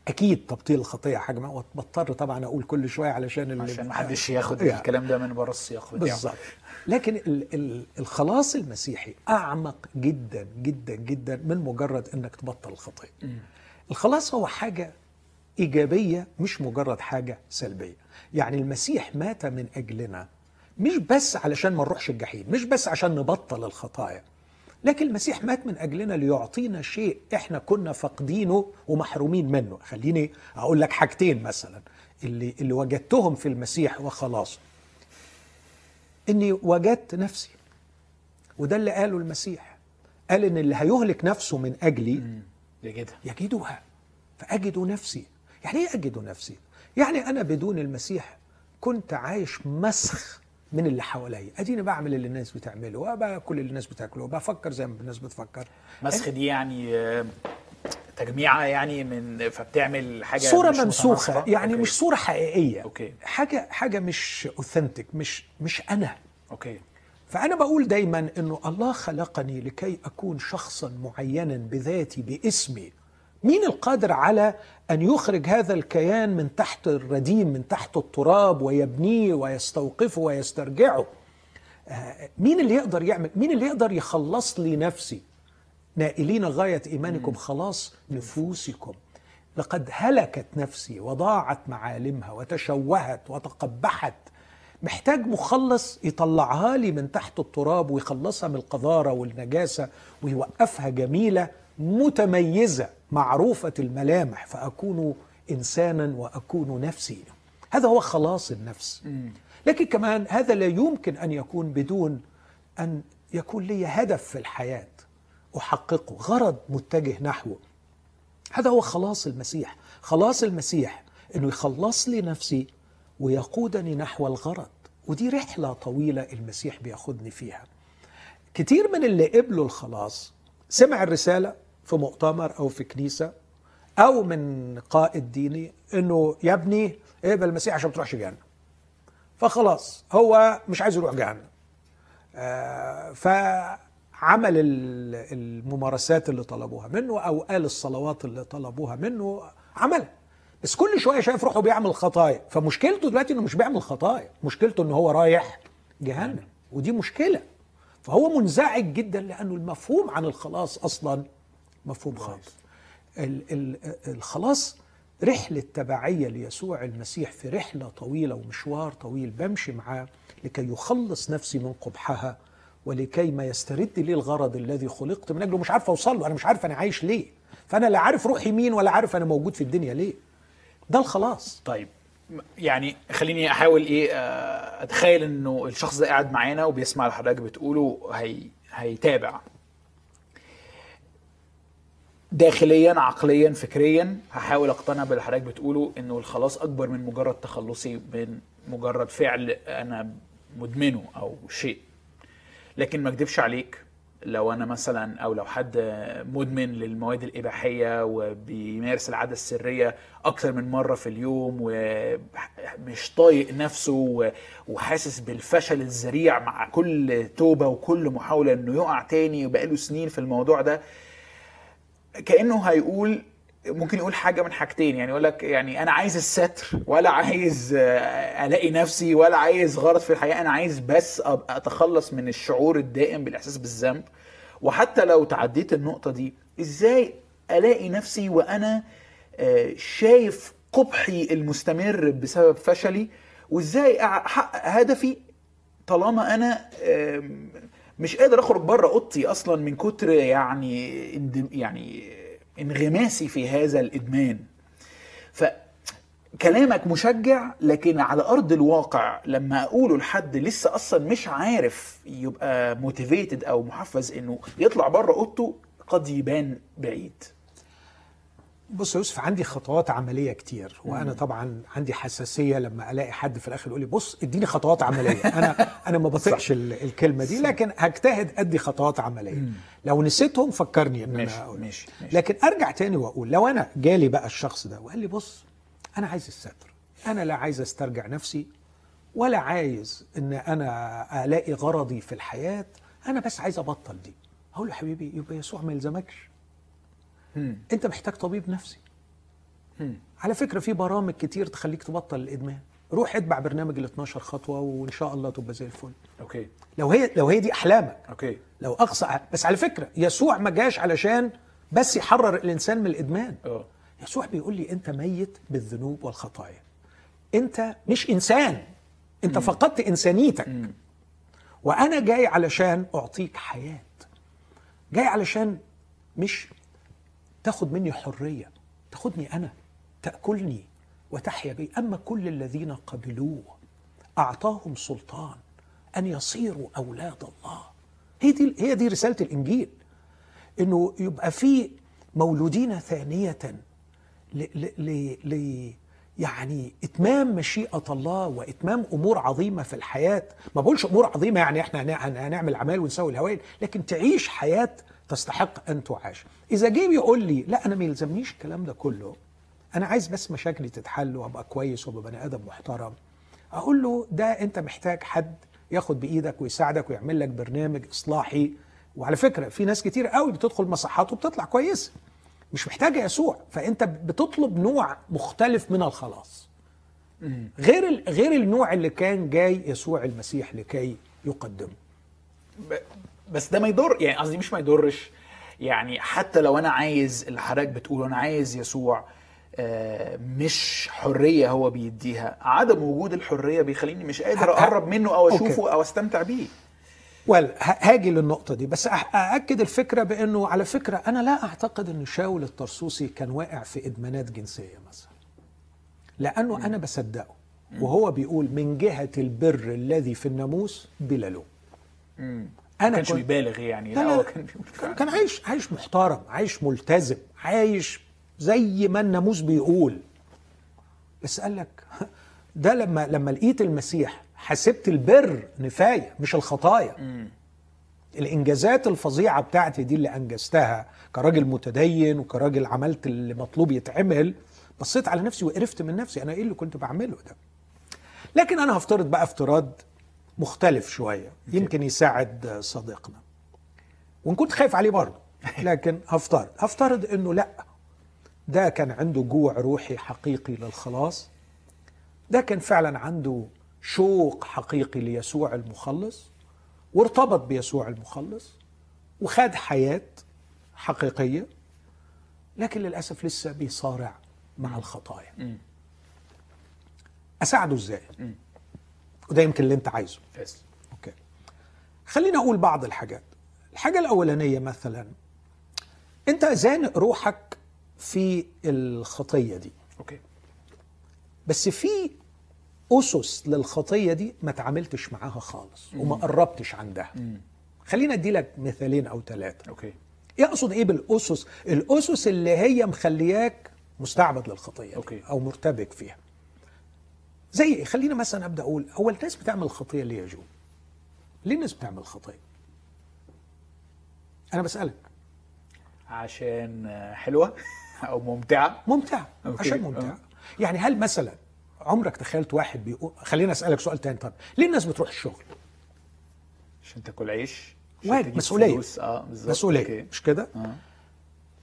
أوكي أكيد تبطيل الخطية حاجة ما- وبضطر طبعا أقول كل شوية علشان اللي عشان ما حدش ياخد يعني. الكلام ده من بره السياق بالظبط. لكن ال- ال- الخلاص المسيحي أعمق جدا جدا جدا من مجرد إنك تبطل الخطية. الخلاص هو حاجة إيجابية مش مجرد حاجة سلبية. يعني المسيح مات من أجلنا مش بس علشان ما نروحش الجحيم مش بس عشان نبطل الخطايا. لكن المسيح مات من أجلنا ليعطينا شيء إحنا كنا فاقدينه ومحرومين منه. خليني أقول لك حاجتين مثلا اللي اللي وجدتهم في المسيح وخلاص. إني وجدت نفسي. وده اللي قاله المسيح. قال إن اللي هيهلك نفسه من أجلي يجدها. يجدها. فأجد نفسي. يعني إيه أجد نفسي؟ يعني أنا بدون المسيح كنت عايش مسخ من اللي حواليا اديني بعمل اللي الناس بتعمله وباكل اللي الناس بتاكله وبفكر زي ما الناس بتفكر مسخ دي يعني آه، تجميعة يعني من فبتعمل حاجة صورة مش ممسوخة متناسقة. يعني okay. مش صورة حقيقية okay. حاجة حاجة مش authentic مش مش أنا أوكي فأنا بقول دايما إنه الله خلقني لكي أكون شخصا معينا بذاتي باسمي مين القادر على أن يخرج هذا الكيان من تحت الرديم من تحت التراب ويبنيه ويستوقفه ويسترجعه؟ آه، مين اللي يقدر يعمل؟ مين اللي يقدر يخلص لي نفسي؟ نائلين غاية إيمانكم خلاص نفوسكم. لقد هلكت نفسي وضاعت معالمها وتشوهت وتقبحت. محتاج مخلص يطلعها لي من تحت التراب ويخلصها من القذارة والنجاسة ويوقفها جميلة متميزة معروفة الملامح فأكون إنسانا وأكون نفسي. هذا هو خلاص النفس. لكن كمان هذا لا يمكن أن يكون بدون أن يكون لي هدف في الحياة. أحققه غرض متجه نحوه. هذا هو خلاص المسيح. خلاص المسيح إنه يخلص لي نفسي ويقودني نحو الغرض. ودي رحلة طويلة المسيح بياخدني فيها. كتير من اللي قبلوا الخلاص سمع الرسالة؟ في مؤتمر أو في كنيسة أو من قائد ديني إنه يا ابني اقبل المسيح عشان ما تروحش جهنم فخلاص هو مش عايز يروح جهنم آه، فعمل ال- الممارسات اللي طلبوها منه أو قال الصلوات اللي طلبوها منه عملها بس كل شوية شايف روحه بيعمل خطايا. فمشكلته دلوقتي إنه مش بيعمل خطايا. مشكلته انه هو رايح جهنم. ودي مشكلة. فهو منزعج جدا لأنه المفهوم عن الخلاص أصلا مفهوم خاطئ ال- ال- الخلاص رحلة تبعية ليسوع المسيح في رحلة طويلة ومشوار طويل بمشي معاه لكي يخلص نفسي من قبحها ولكي ما يسترد لي الغرض الذي خلقت من أجله. مش عارف أوصل له أنا مش عارف أنا عايش ليه. فأنا لا عارف روحي مين ولا عارف أنا موجود في الدنيا ليه. ده الخلاص. طيب يعني خليني أحاول إيه آه، أتخيل إنه الشخص ده قاعد معانا وبيسمع اللي حضرتك بتقوله هي هيتابع. داخليا عقليا فكريا هحاول أقتنع باللي حضرتك بتقوله إنه الخلاص أكبر من مجرد تخلصي من مجرد فعل أنا مدمنه أو شيء. لكن ما أكدبش عليك لو أنا مثلا أو لو حد مدمن للمواد الإباحية وبيمارس العادة السرية أكتر من مرة في اليوم ومش طايق نفسه وحاسس بالفشل الذريع مع كل توبة وكل محاولة إنه يقع تاني وبقاله سنين في الموضوع ده كأنه هيقول ممكن يقول حاجة من حاجتين يعني يقول لك يعني أنا عايز الستر ولا عايز آه، ألاقي نفسي ولا عايز غرض في الحياة أنا عايز بس أتخلص من الشعور الدائم بالإحساس بالذنب. وحتى لو تعديت النقطة دي إزاي ألاقي نفسي وأنا آه، شايف قبحي المستمر بسبب فشلي؟ وإزاي أحقق هدفي طالما أنا مش قادر أخرج بره أوضتي أصلا من كتر يعني يعني انغماسي في هذا الإدمان. فكلامك مشجع لكن على أرض الواقع لما أقوله لحد لسه أصلا مش عارف يبقى موتيفيتد أو محفز إنه يطلع بره أوضته قد يبان بعيد. بص يوسف عندي خطوات عملية كتير وأنا طبعا عندي حساسية لما ألاقي حد في الآخر يقول لي بص إديني خطوات عملية. أنا أنا ما بطيقش ال- الكلمة دي لكن هجتهد أدي خطوات عملية. لو نسيتهم فكرني إن ماشي، أنا أقول ماشي، ماشي. لكن أرجع تاني وأقول لو أنا جالي بقى الشخص ده وقال لي بص أنا عايز الستر أنا لا عايز أسترجع نفسي ولا عايز إن أنا ألاقي غرضي في الحياة أنا بس عايز أبطل دي. أقول له حبيبي يبقى يسوع ما يلزمكش. انت محتاج طبيب نفسي. على فكرة في برامج كتير تخليك تبطل الإدمان. روح اتبع برنامج ال 12 خطوة وإن شاء الله تبقى زي الفل. okay. لو هي لو هي دي أحلامك. okay. لو أقصى بس على فكرة يسوع ما جاش علشان بس يحرر الإنسان من الإدمان. أه. يسوع بيقول لي أنت ميت بالذنوب والخطايا. أنت مش إنسان. أنت فقدت إنسانيتك. وأنا جاي علشان أعطيك حياة. جاي علشان مش تاخد مني حرية تاخدني أنا تأكلني وتحيا بي. أما كل الذين قبلوه أعطاهم سلطان أن يصيروا أولاد الله. هي دي هي دي رسالة الإنجيل. إنه يبقى في مولودين ثانية ل ل ل يعني إتمام مشيئة الله وإتمام أمور عظيمة في الحياة. ما بقولش أمور عظيمة يعني إحنا هن- هن- هنعمل أعمال ونسوي الهوائل لكن تعيش حياة تستحق أن تعاش. إذا جه بيقول لي لا أنا ما يلزمنيش الكلام ده كله. أنا عايز بس مشاكلي تتحل وأبقى كويس وأبقى بني آدم محترم. أقول له ده أنت محتاج حد ياخد بإيدك ويساعدك ويعمل لك برنامج إصلاحي. وعلى فكرة في ناس كتير قوي بتدخل مصحات وبتطلع كويسه مش محتاجه يسوع. فأنت بتطلب نوع مختلف من الخلاص. غير غير النوع اللي كان جاي يسوع المسيح لكي يقدمه. بس ده ما يضر يعني قصدي مش ما يضرش. يعني حتى لو أنا عايز اللي حضرتك بتقوله أنا عايز يسوع آه، مش حرية هو بيديها. عدم وجود الحرية بيخليني مش قادر أقرب منه أو أوكي. اشوفه أو أستمتع بيه. وال هاجي للنقطة دي. بس أأكد الفكرة بأنه على فكرة أنا لا أعتقد أن شاول الطرسوسي كان واقع في إدمانات جنسية مثلا. لأنه أنا بصدقه. وهو بيقول من جهة البر الذي في الناموس بلا لوم. ما أنا كانش كنت- بيبالغ يعني لا لا لا. كان بيقول كان, كان عايش عايش محترم عايش ملتزم عايش زي ما الناموس بيقول. بس قال لك ده لما لما لقيت المسيح حسبت البر نفاية مش الخطايا. الإنجازات الفظيعة بتاعتي دي اللي أنجزتها كراجل متدين وكراجل عملت اللي مطلوب يتعمل بصيت على نفسي وقرفت من نفسي أنا إيه اللي كنت بعمله ده؟ لكن أنا هفترض بقى افتراض مختلف شوية. يمكن يساعد صديقنا. وإن كنت خايف عليه برضه لكن هفترض. هفترض إنه لأ. ده كان عنده جوع روحي حقيقي للخلاص. ده كان فعلا عنده شوق حقيقي ليسوع المخلص وارتبط بيسوع المخلص وخد حياة حقيقية لكن للأسف لسه بيصارع مع الخطايا. أساعده إزاي؟ وده يمكن اللي أنت عايزه. بس okay. خليني أقول بعض الحاجات. الحاجة الأولانية مثلا أنت زانق روحك في الخطية دي. okay. بس في أسس للخطية دي ما تعاملتش معاها خالص وما قربتش عندها. خلينا ادي لك مثالين أو ثلاثة okay. يقصد إيه بالأسس؟ الأسس اللي هي مخلياك مستعبد للخطية okay. أو مرتبك فيها. زي إيه خلينا مثلا أبدأ أقول هو الناس بتعمل خطية ليه يا جو ليه الناس بتعمل خطية؟ أنا بسألك. عشان آه، حلوة أو ممتعة؟ ممتعة okay. عشان ممتعة. آه. يعني هل مثلا عمرك تخيلت واحد بيقول خلينا أسألك سؤال تاني. طب ليه الناس بتروح الشغل؟ عشان تاكل عيش؟ واجب مسؤولية. فلوس. آه بالظبط. مسؤولية. مش كده؟ أه.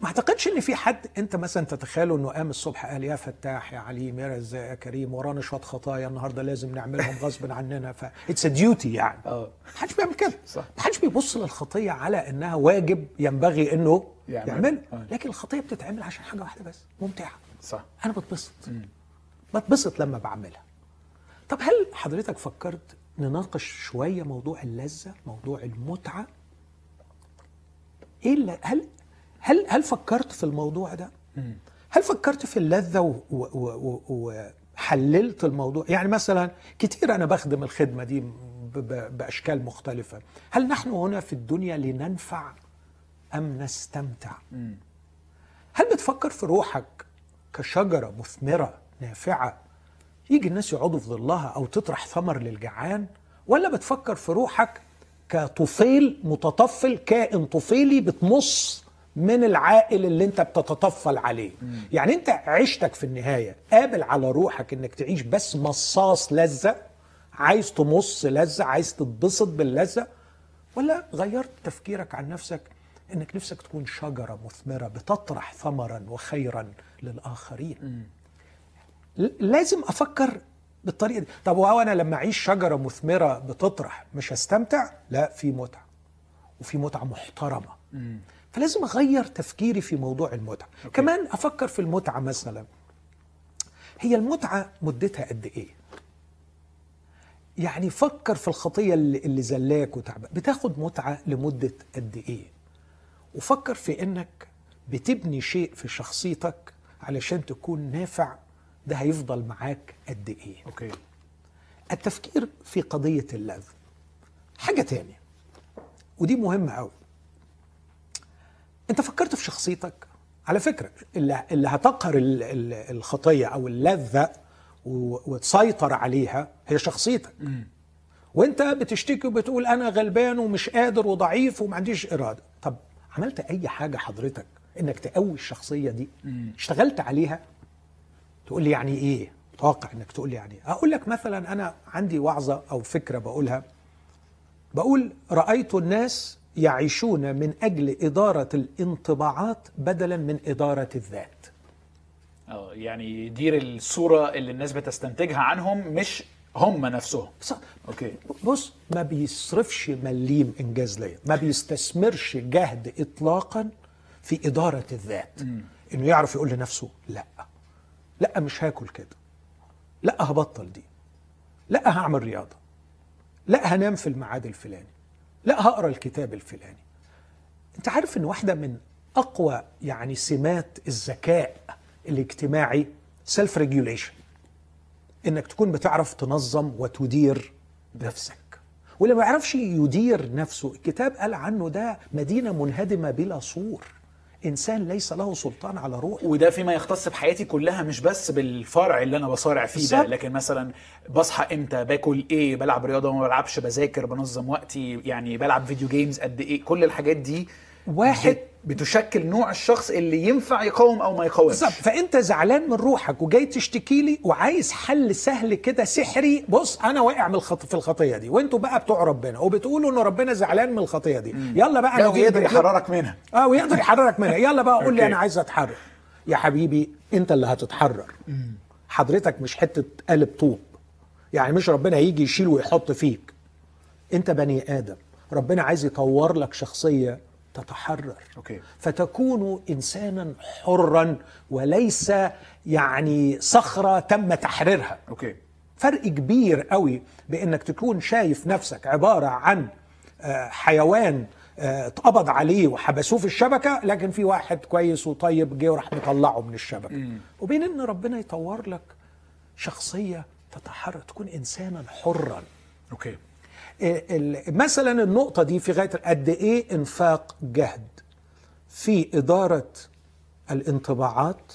ما اعتقدش إن في حد أنت مثلا تتخيله إنه قام الصبح قال يا فتاح يا عليم يا رزاق يا كريم ورانا شوية خطايا النهارده لازم نعملهم غصب عننا ف it's duty يعني. آه. ما حدش بيعمل كده. صح. ما حدش بيبص للخطية على إنها واجب ينبغي إنه يعمل. يعمل آه. لكن الخطية بتتعمل عشان حاجة واحدة بس ممتعة. صح. أنا بتبسط. بتبسط لما بعملها. طب هل حضرتك فكرت نناقش شوية موضوع اللذة موضوع المتعة؟ إيه هل هل هل فكرت في الموضوع ده؟ هل فكرت في اللذة وحللت الموضوع؟ يعني مثلا كتير أنا بخدم الخدمة دي بأشكال مختلفة. هل نحن هنا في الدنيا لننفع أم نستمتع؟ هل بتفكر في روحك كشجرة مثمرة نافعة يجي الناس يقعدوا في ظلها أو تطرح ثمر للجعان؟ ولا بتفكر في روحك كطفيل متطفل كائن طفيلي بتمص من العائل اللي انت بتتطفل عليه. يعني انت عيشتك في النهاية قابل على روحك انك تعيش بس مصاص لذة عايز تمص لذة عايز تتبسط باللذة ولا غيرت تفكيرك عن نفسك؟ انك نفسك تكون شجرة مثمرة بتطرح ثمرا وخيرا للآخرين. ل- لازم أفكر بالطريقة دي. طب وهو أنا لما أعيش شجرة مثمرة بتطرح مش هستمتع؟ لا في متعة. وفي متعة محترمة. فلازم أغير تفكيري في موضوع المتعة. أوكي. كمان أفكر في المتعة مثلا. هي المتعة مدتها قد إيه؟ يعني فكر في الخطية اللي, اللي زلاك وتعبك بتاخد متعة لمدة قد إيه؟ وفكر في إنك بتبني شيء في شخصيتك علشان تكون نافع. ده هيفضل معاك قد إيه؟ أوكي. التفكير في قضية اللذ حاجة تانية. ودي مهمة قوي انت فكرت في شخصيتك. على فكرة اللي, اللي هتقهر ال- ال- الخطية أو اللذة و- وتسيطر عليها هي شخصيتك. وانت بتشتكي وبتقول أنا غلبان ومش قادر وضعيف وما عنديش إرادة. طب عملت أي حاجة حضرتك إنك تقوي الشخصية دي؟ اشتغلت عليها؟ تقول لي يعني إيه؟ توقع إنك تقول لي يعني إيه. أقول لك مثلا أنا عندي وعظة أو فكرة بقولها. بقول رأيت الناس يعيشون من أجل إدارة الانطباعات بدلا من إدارة الذات. آه يعني يدير الصورة اللي الناس بتستنتجها عنهم مش هم نفسهم. صح. أوكي. بص ما بيصرفش مليم إنجاز ليا. ما بيستثمرش جهد اطلاقا في إدارة الذات. إنه يعرف يقول لنفسه لا. لا مش هاكل كده. لا هبطل دي. لا هعمل رياضة. لا هنام في الميعاد الفلاني. لا هقرأ الكتاب الفلاني. أنت عارف إن واحدة من أقوى يعني سمات الذكاء الاجتماعي self regulation إنك تكون بتعرف تنظم وتدير نفسك. واللي ما يعرفش يدير نفسه الكتاب قال عنه ده مدينة منهدمة بلا سور إنسان ليس له سلطان على روحه وده فيما يختص بحياتي كلها مش بس بالفرع اللي أنا بصارع فيه ده. لكن مثلا بصحى إمتى باكل إيه بلعب رياضة وما بلعبش بذاكر بنظم وقتي يعني بلعب video games قد إيه كل الحاجات دي واحد بت- بتشكل نوع الشخص اللي ينفع يقاوم أو ما يقاومش. بالظبط. فأنت زعلان من روحك وجاي تشتكي لي وعايز حل سهل كده سحري بص أنا واقع من الخط في الخطية دي. وأنتوا بقى بتوع ربنا وبتقولوا إن ربنا زعلان من الخطية دي. يلا بقى لا نجيب- ويقدر يحررك منها. آه ويقدر يحررك منها. يلا بقى قول لي. أنا عايز أتحرر. يا حبيبي أنت اللي هتتحرر. حضرتك مش حتة قالب طوب. يعني مش ربنا هيجي يشيل ويحط فيك. أنت بني آدم. ربنا عايز يطور لك شخصية تتحرر. أوكي. فتكون إنسانا حرا وليس يعني صخرة تم تحريرها. okay. فرق كبير قوي بإنك تكون شايف نفسك عبارة عن آه، حيوان آه، اتقبض عليه وحبسوه في الشبكة لكن في واحد كويس وطيب جه وراح مطلعه من الشبكة. وبين إن ربنا يطور لك شخصية تتحرر تكون إنسانا حرا. okay. مثلا النقطة دي في غاية قد إيه إنفاق جهد في إدارة الانطباعات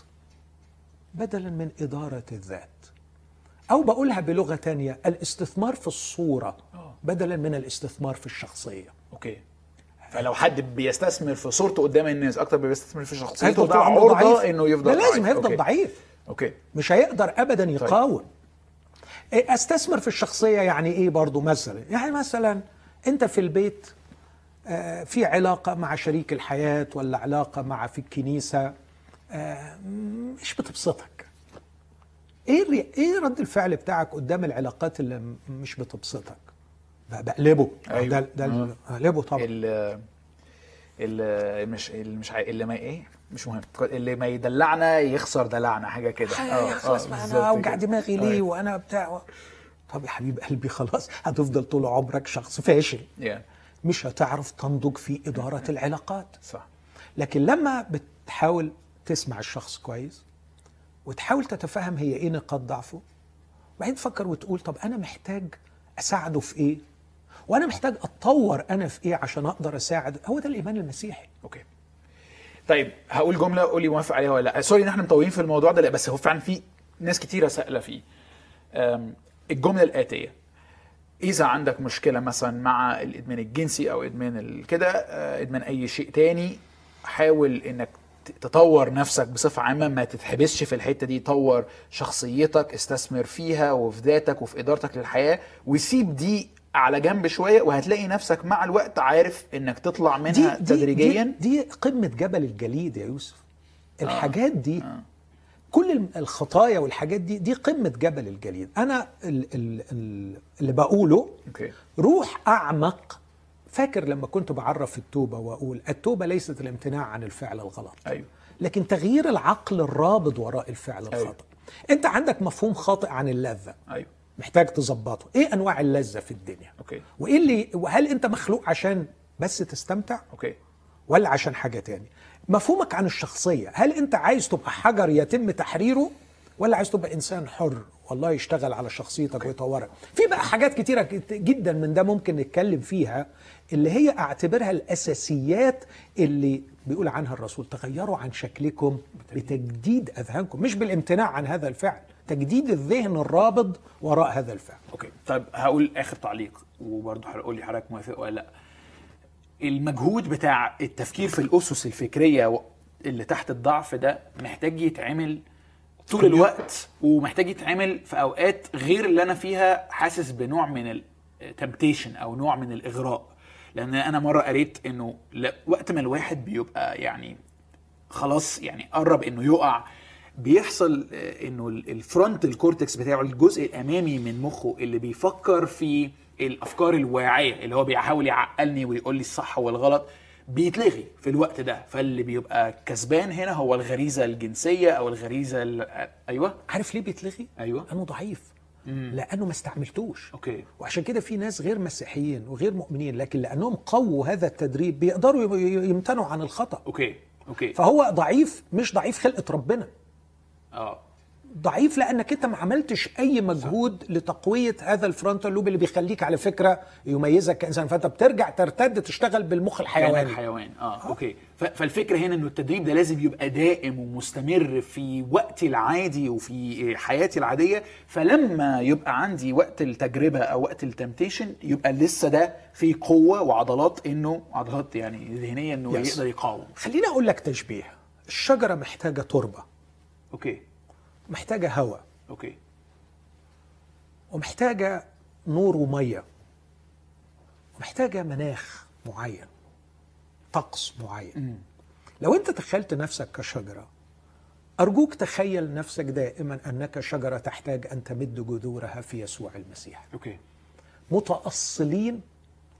بدلا من إدارة الذات أو بقولها بلغة تانية الاستثمار في الصورة آه. بدلا من الاستثمار في الشخصية okay فلو حد بيستثمر في صورته قدام الناس أكتر ما بيستثمر في شخصيته ده عرضة ضعيف. إنه يفضل ده لازم ضعيف. هيفضل. ضعيف okay مش هيقدر ابدا يقاوم إيه أستثمر في الشخصية يعني إيه برضو مثلا يعني مثلا أنت في البيت آه، في علاقة مع شريك الحياة ولا علاقة مع في الكنيسة آه، مش بتبسطك إيه إيه رد الفعل بتاعك قدام العلاقات اللي مش بتبسطك بقلبه أيوة. ده ده. بقلبه طبعا ال ال مش اللي مش. اللي ما إيه مش مهم. اللي ما يدلعنا يخسر دلعنا حاجة كده. آه خلاص ما بالظبط أنا اوجع. دماغي ليه آه. وأنا بتاع طب يا حبيب قلبي خلاص هتفضل طول عمرك شخص فاشل. Yeah. مش هتعرف تنضج في إدارة العلاقات. صح. لكن لما بتحاول تسمع الشخص كويس وتحاول تتفهم هي إيه نقاط ضعفه وبعدين تفكر وتقول طب أنا محتاج أساعده في إيه؟ وأنا محتاج أتطور أنا في إيه عشان أقدر اساعد هو ده الإيمان المسيحي. okay طيب هقول جملة قولي موافق عليها ولا لأ. sorry إن إحنا مطولين في الموضوع ده لأ بس هو فعلا في ناس كتيرة سائله فيه. الجملة الآتية. إذا عندك مشكلة مثلا مع الإدمان الجنسي أو إدمان كده آه، إدمان أي شيء تاني حاول إنك تطور نفسك بصفة عامة ما تتحبسش في الحتة دي طور شخصيتك استثمر فيها وفي ذاتك وفي إدارتك للحياة وسيب دي على جنب شوية وهتلاقي نفسك مع الوقت عارف إنك تطلع منها تدريجيا. دي, دي قمة جبل الجليد يا يوسف. الحاجات دي كل الم- الخطايا والحاجات دي دي قمة جبل الجليد. أنا ال ال ال اللي بقوله okay. روح أعمق. فاكر لما كنت بعرف التوبة وأقول التوبة ليست الامتناع عن الفعل الغلط أيوه. لكن تغيير العقل الرابط وراء الفعل. الخطا أنت عندك مفهوم خاطئ عن اللذة. أيوه. محتاج تظبطه. إيه أنواع اللذة في الدنيا؟ okay. وإيه اللي وهل أنت مخلوق عشان بس تستمتع؟ okay. ولا عشان حاجة تاني مفهومك عن الشخصية. هل أنت عايز تبقى حجر يتم تحريره؟ ولا عايز تبقى إنسان حر والله يشتغل على شخصيتك ويطورك. في بقى حاجات كتيرة كت- جدا من ده ممكن نتكلم فيها اللي هي أعتبرها الأساسيات اللي بيقول عنها الرسول تغيروا عن شكلكم بتجديد. أذهانكم. مش بالامتناع عن هذا الفعل تجديد الذهن الرابط وراء هذا الفعل. okay. طيب هقول آخر تعليق وبرضه هقول لي حضرتك موافق ولا لأ. المجهود بتاع التفكير في الأسس الفكرية اللي تحت الضعف ده محتاج يتعمل طول الوقت ومحتاج يتعمل في أوقات غير اللي أنا فيها حاسس بنوع من ال temptation أو نوع من الإغراء. لأن أنا مرة قريت إنه وقت ما الواحد بيبقى يعني خلاص يعني قرب إنه يقع بيحصل آه، إنه ال- ال frontal cortex بتاعه الجزء الأمامي من مخه اللي بيفكر في الأفكار الواعية اللي هو بيحاول يعقلني ويقول لي الصح والغلط بيتلغي في الوقت ده. فاللي بيبقى كسبان هنا هو الغريزة الجنسية أو الغريزة ال- أيوه. عارف ليه بيتلغي؟ أيوة. لأنه ضعيف. لأنه ما استعملتوش. okay. وعشان كده في ناس غير مسيحيين وغير مؤمنين لكن لأنهم قووا هذا التدريب بيقدروا يمتنعوا عن الخطأ. okay. okay. فهو ضعيف مش ضعيف خلقة ربنا. آه. ضعيف لأنك أنت ما عملتش أي مجهود لتقوية هذا frontal lobe ال اللي بيخليك على فكرة يميزك كإنسان. فأنت بترجع ترتد تشتغل بالمخ الحيواني. حيوان آه okay. فالفكرة هنا إنه التدريب ده لازم يبقى دائم ومستمر في وقتي العادي وفي حياتي العادية. فلما يبقى عندي وقت التجربة أو وقت ال temptation يبقى لسه ده في قوة وعضلات إنه عضلات يعني ذهنيه إنه. يقدر يقاوم. خليني أقول لك تشبيه. الشجرة محتاجة تربة. okay. محتاجة هواء. okay. ومحتاجة نور ومية. ومحتاجة مناخ معين. طقس معين. لو أنت تخيلت نفسك كشجرة أرجوك تخيل نفسك دائما أنك شجرة تحتاج أن تمد جذورها في يسوع المسيح. okay. متأصلين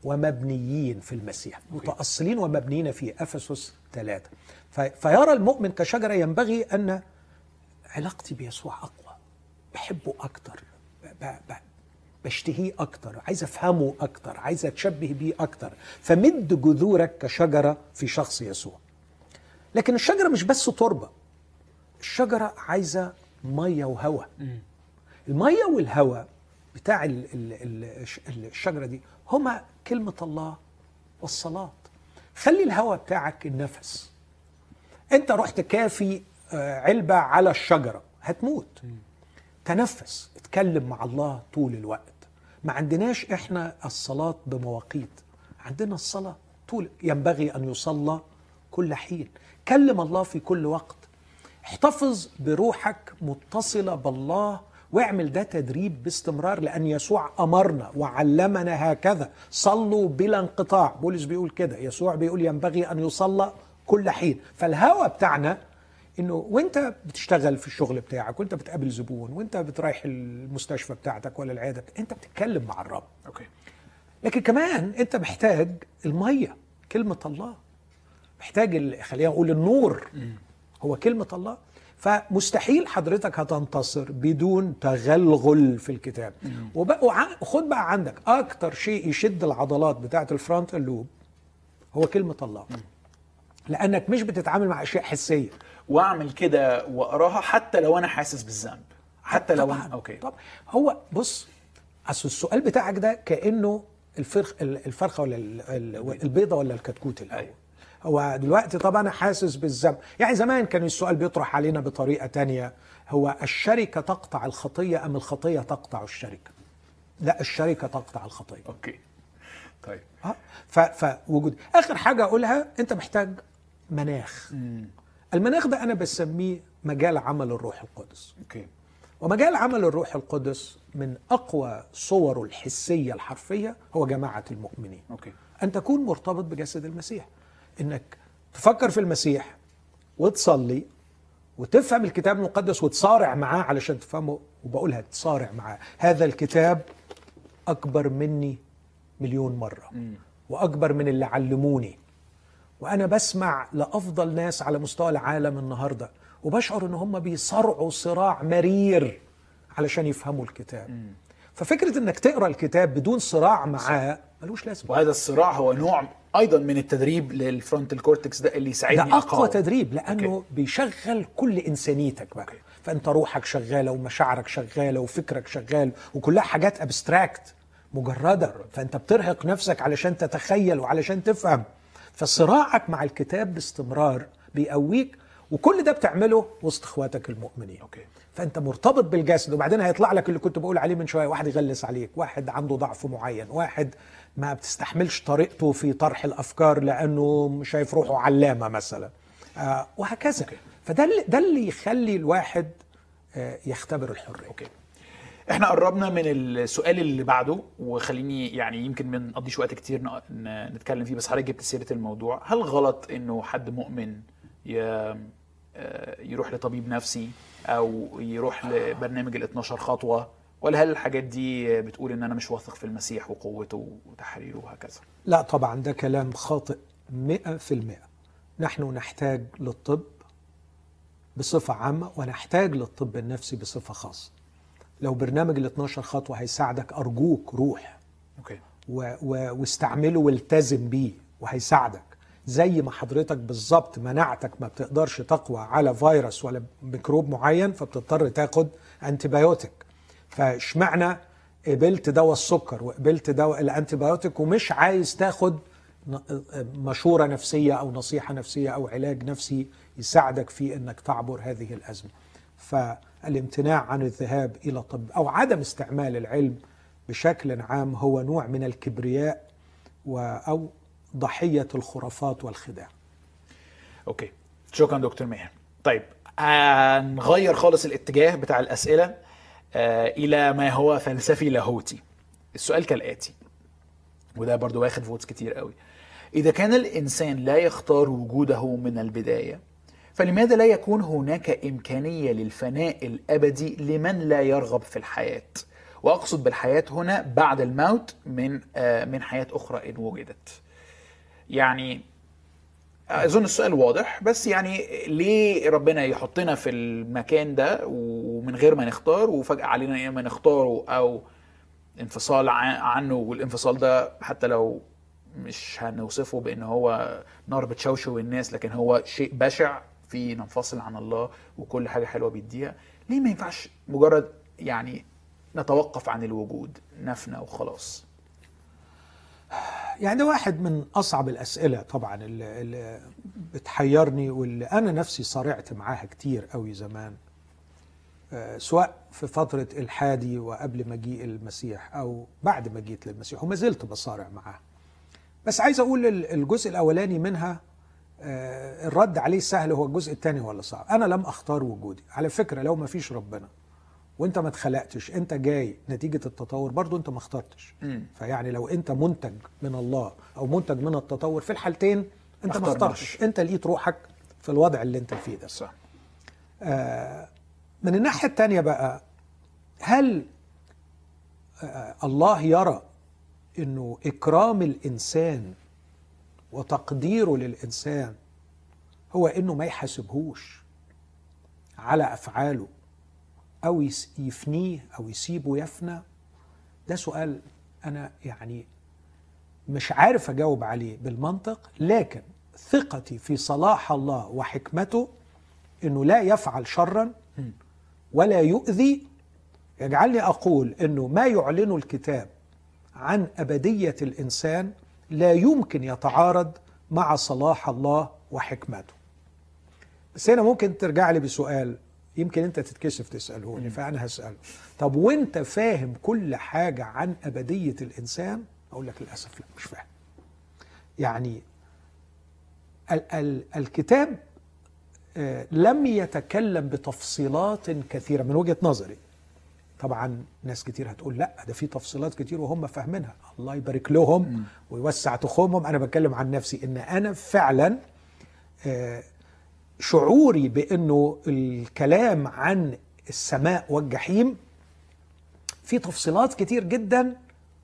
ومبنيين في المسيح. متأصلين ومبنيين في أفسس ثلاثة. في- فيرى المؤمن كشجرة ينبغي أن علاقتي بيسوع أقوى. بحبه ب- بشتهيه أكتر. عايز أفهمه أكتر. عايز أتشبه بيه أكتر. فمد جذورك كشجرة في شخص يسوع. لكن الشجرة مش بس تربة. الشجرة عايزة مية وهواء. المية والهواء بتاع ال- ال- ال- الش- الشجرة دي هما كلمة الله والصلاة. خلي الهواء بتاعك النفس. أنت رحت كافي آه، علبة على الشجرة. هتموت. تنفس. اتكلم مع الله طول الوقت. ما عندناش إحنا الصلاة بمواقيت. عندنا الصلاة طول ينبغي أن يصلى كل حين. كلم الله في كل وقت. احتفظ بروحك متصلة بالله واعمل ده تدريب باستمرار لأن يسوع أمرنا وعلمنا هكذا. صلوا بلا انقطاع. بولس بيقول كده. يسوع بيقول ينبغي أن يصلى كل حين. فالهوى بتاعنا إنه وانت بتشتغل في الشغل بتاعك وانت بتقابل زبون وانت رايح المستشفى بتاعتك ولا العيادة انت بتتكلم مع الرب. okay. لكن كمان انت محتاج المية كلمة الله. محتاج خلينا نقول النور. هو كلمة الله. فمستحيل حضرتك هتنتصر بدون تغلغل في الكتاب. وبقى وع- خد بقى عندك أكتر شيء يشد العضلات بتاعة ال frontal lobe هو كلمة الله. لأنك مش بتتعامل مع أشياء حسية. واعمل كده واقراها حتى لو أنا حاسس بالذنب. حتى لو طبعا أنا... أوكي. طب هو بص أصل السؤال بتاعك ده كأنه الفرخ الفرخة ولا ال- ال- البيضة ولا الكتكوت الأول أيوة. هو دلوقتي طبعا أنا حاسس بالذنب. يعني زمان كان السؤال بيطرح علينا بطريقة تانية. هو الشركة تقطع الخطية أم الخطية تقطع الشركة؟ لا الشركة تقطع الخطية. okay. طيب. آه. فوجود آخر حاجة أقولها أنت محتاج مناخ. المناخ ده أنا بسميه مجال عمل الروح القدس. okay. ومجال عمل الروح القدس من أقوى صوره الحسية الحرفية هو جماعة المؤمنين. okay. أن تكون مرتبط بجسد المسيح. إنك تفكر في المسيح وتصلي وتفهم الكتاب المقدس وتصارع معاه علشان تفهمه وبقولها تصارع معاه. هذا الكتاب أكبر مني مليون مرة. وأكبر من اللي علموني. وأنا بسمع لأفضل ناس على مستوى العالم النهارده وبشعر إن هم بيصارعوا صراع مرير علشان يفهموا الكتاب ففكرة إنك تقرأ الكتاب بدون صراع معاه ملوش لازمة وهذا الصراع هو نوع أيضا من التدريب لل frontal cortex ده اللي يساعدني ده أقوى أقاوم. تدريب لأنه. okay. بيشغل كل إنسانيتك بقى أوكي. فأنت روحك شغالة ومشاعرك شغالة وفكرك شغال وكلها حاجات abstract مجردة فأنت بترهق نفسك علشان تتخيل وعلشان تفهم فصراعك مع الكتاب باستمرار بيقويك وكل ده بتعمله وسط اخواتك المؤمنين. okay. فأنت مرتبط بالجسد وبعدين هيطلع لك اللي كنت بقول عليه من شوية واحد يغلس عليك واحد عنده ضعف معين واحد ما بتستحملش طريقته في طرح الأفكار لأنه شايف روحه علامة مثلا. آه وهكذا. okay. فده اللي ده اللي يخلي الواحد آه يختبر الحرية. okay. إحنا قربنا من السؤال اللي بعده وخليني يعني يمكن ما نقضيش وقت كتير نتكلم فيه بس حضرتك جبت سيرة الموضوع. هل غلط إنه حد مؤمن آه، يروح لطبيب نفسي أو يروح لبرنامج ال 12 خطوة؟ ولا هل الحاجات دي بتقول إن أنا مش واثق في المسيح وقوته وتحريره وهكذا؟ لا طبعا ده كلام خاطئ مئة في المئة. نحن نحتاج للطب بصفة عامة ونحتاج للطب النفسي بصفة خاصة. لو برنامج ال 12 خطوة هيساعدك أرجوك روح okay. و و واستعمله والتزم بيه وهيساعدك. زي ما حضرتك بالظبط مناعتك ما بتقدرش تقوى على فيروس ولا ميكروب معين فبتضطر تاخد antibiotic فاشمعنى قبلت دواء السكر وقبلت دواء ال antibiotic ومش عايز تاخد ن- مشورة نفسية أو نصيحة نفسية أو علاج نفسي يساعدك في أنك تعبر هذه الأزمة؟ فالامتناع عن الذهاب إلى طب أو عدم استعمال العلم بشكل عام هو نوع من الكبرياء و أو ضحية الخرافات والخداع. okay. شكرا دكتور ماهر. طيب هنغير خالص الاتجاه بتاع الأسئلة آه، إلى ما هو فلسفي لاهوتي. السؤال كالآتي وده برضو واخد فوتس كتير قوي. إذا كان الإنسان لا يختار وجوده من البداية فلماذا لا يكون هناك إمكانية للفناء الأبدي لمن لا يرغب في الحياة؟ وأقصد بالحياة هنا بعد الموت من آه، من حياة أخرى إن وجدت. يعني أظن السؤال واضح بس يعني ليه ربنا يحطنا في المكان ده ومن غير ما نختار وفجأة علينا يا إما نختاره أو انفصال عن- عنه والانفصال ده حتى لو مش هنوصفه بإن هو نار بتشوشو الناس لكن هو شيء بشع في ننفصل عن الله وكل حاجة حلوة بيديها. ليه ما ينفعش مجرد يعني نتوقف عن الوجود نفنى وخلاص؟ يعني ده واحد من أصعب الأسئلة طبعا اللي, اللي بتحيرني واللي أنا نفسي صارعت معاها كتير قوي زمان. آه، سواء في فترة إلحادي وقبل مجيء المسيح أو بعد ما جيت للمسيح وما زلت بصارع معاها بس عايز أقول ال- الجزء الأولاني منها الرد عليه سهل هو الجزء الثاني هو اللي صعب. أنا لم أختار وجودي. على فكرة لو ما فيش ربنا وأنت ما اتخلقتش أنت جاي نتيجة التطور برضو أنت ما اخترتش. فيعني لو أنت منتج من الله أو منتج من التطور في الحالتين أنت ما. اخترتش. أنت لقيت روحك في الوضع اللي أنت فيه ده. صح. آه، من الناحية التانية بقى هل آه، الله يرى إنه إكرام الإنسان وتقديره للإنسان هو إنه ما يحاسبهوش على أفعاله أو يس- يفنيه أو يسيبه يفنى. ده سؤال أنا يعني مش عارف أجاوب عليه بالمنطق لكن ثقتي في صلاح الله وحكمته إنه لا يفعل شرا ولا يؤذي. يجعلني أقول إنه ما يعلنه الكتاب عن أبدية الإنسان لا يمكن يتعارض مع صلاح الله وحكمته. بس هنا ممكن ترجع لي بسؤال يمكن أنت تتكسف تساله لي فأنا هساله طب وأنت فاهم كل حاجة عن أبدية الإنسان؟ أقول لك للأسف لا مش فاهم. يعني ال- ال- الكتاب آه، لم يتكلم بتفصيلات كثيرة من وجهة نظري. طبعا ناس كتير هتقول لا ده في تفصيلات كتير وهم فاهمينها. الله يبارك لهم ويوسع تخومهم. أنا بتكلم عن نفسي إن أنا فعلا آه، شعوري بإنه الكلام عن السماء والجحيم في تفصيلات كتير جدا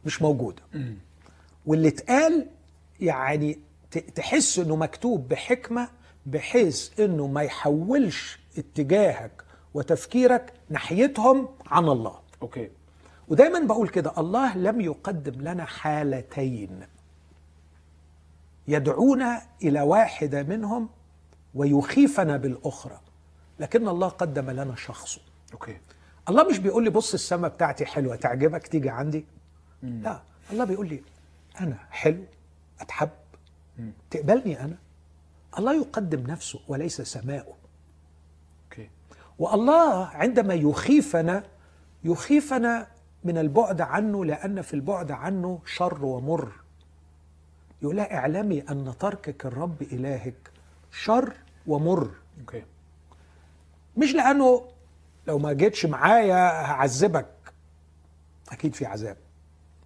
مش موجودة. واللي اتقال يعني تحس إنه مكتوب بحكمة بحيث إنه ما يحولش اتجاهك وتفكيرك ناحيتهم عن الله. أوكي. ودايما بقول كده الله لم يقدم لنا حالتين يدعونا إلى واحدة منهم ويخيفنا بالأخرى لكن الله قدم لنا شخصه أوكي. الله مش بيقول لي بص السماء بتاعتي حلوة تعجبك تيجي عندي؟ لا الله بيقول لي أنا حلو أتحب. تقبلني أنا؟ الله يقدم نفسه وليس سماؤه. والله عندما يخيفنا يخيفنا من البعد عنه لأن في البعد عنه شر ومر. يقول لها اعلمي أن تركك الرب إلهك شر ومر. أوكي. مش لأنه لو ما جيتش معايا هعذبك. أكيد في عذاب.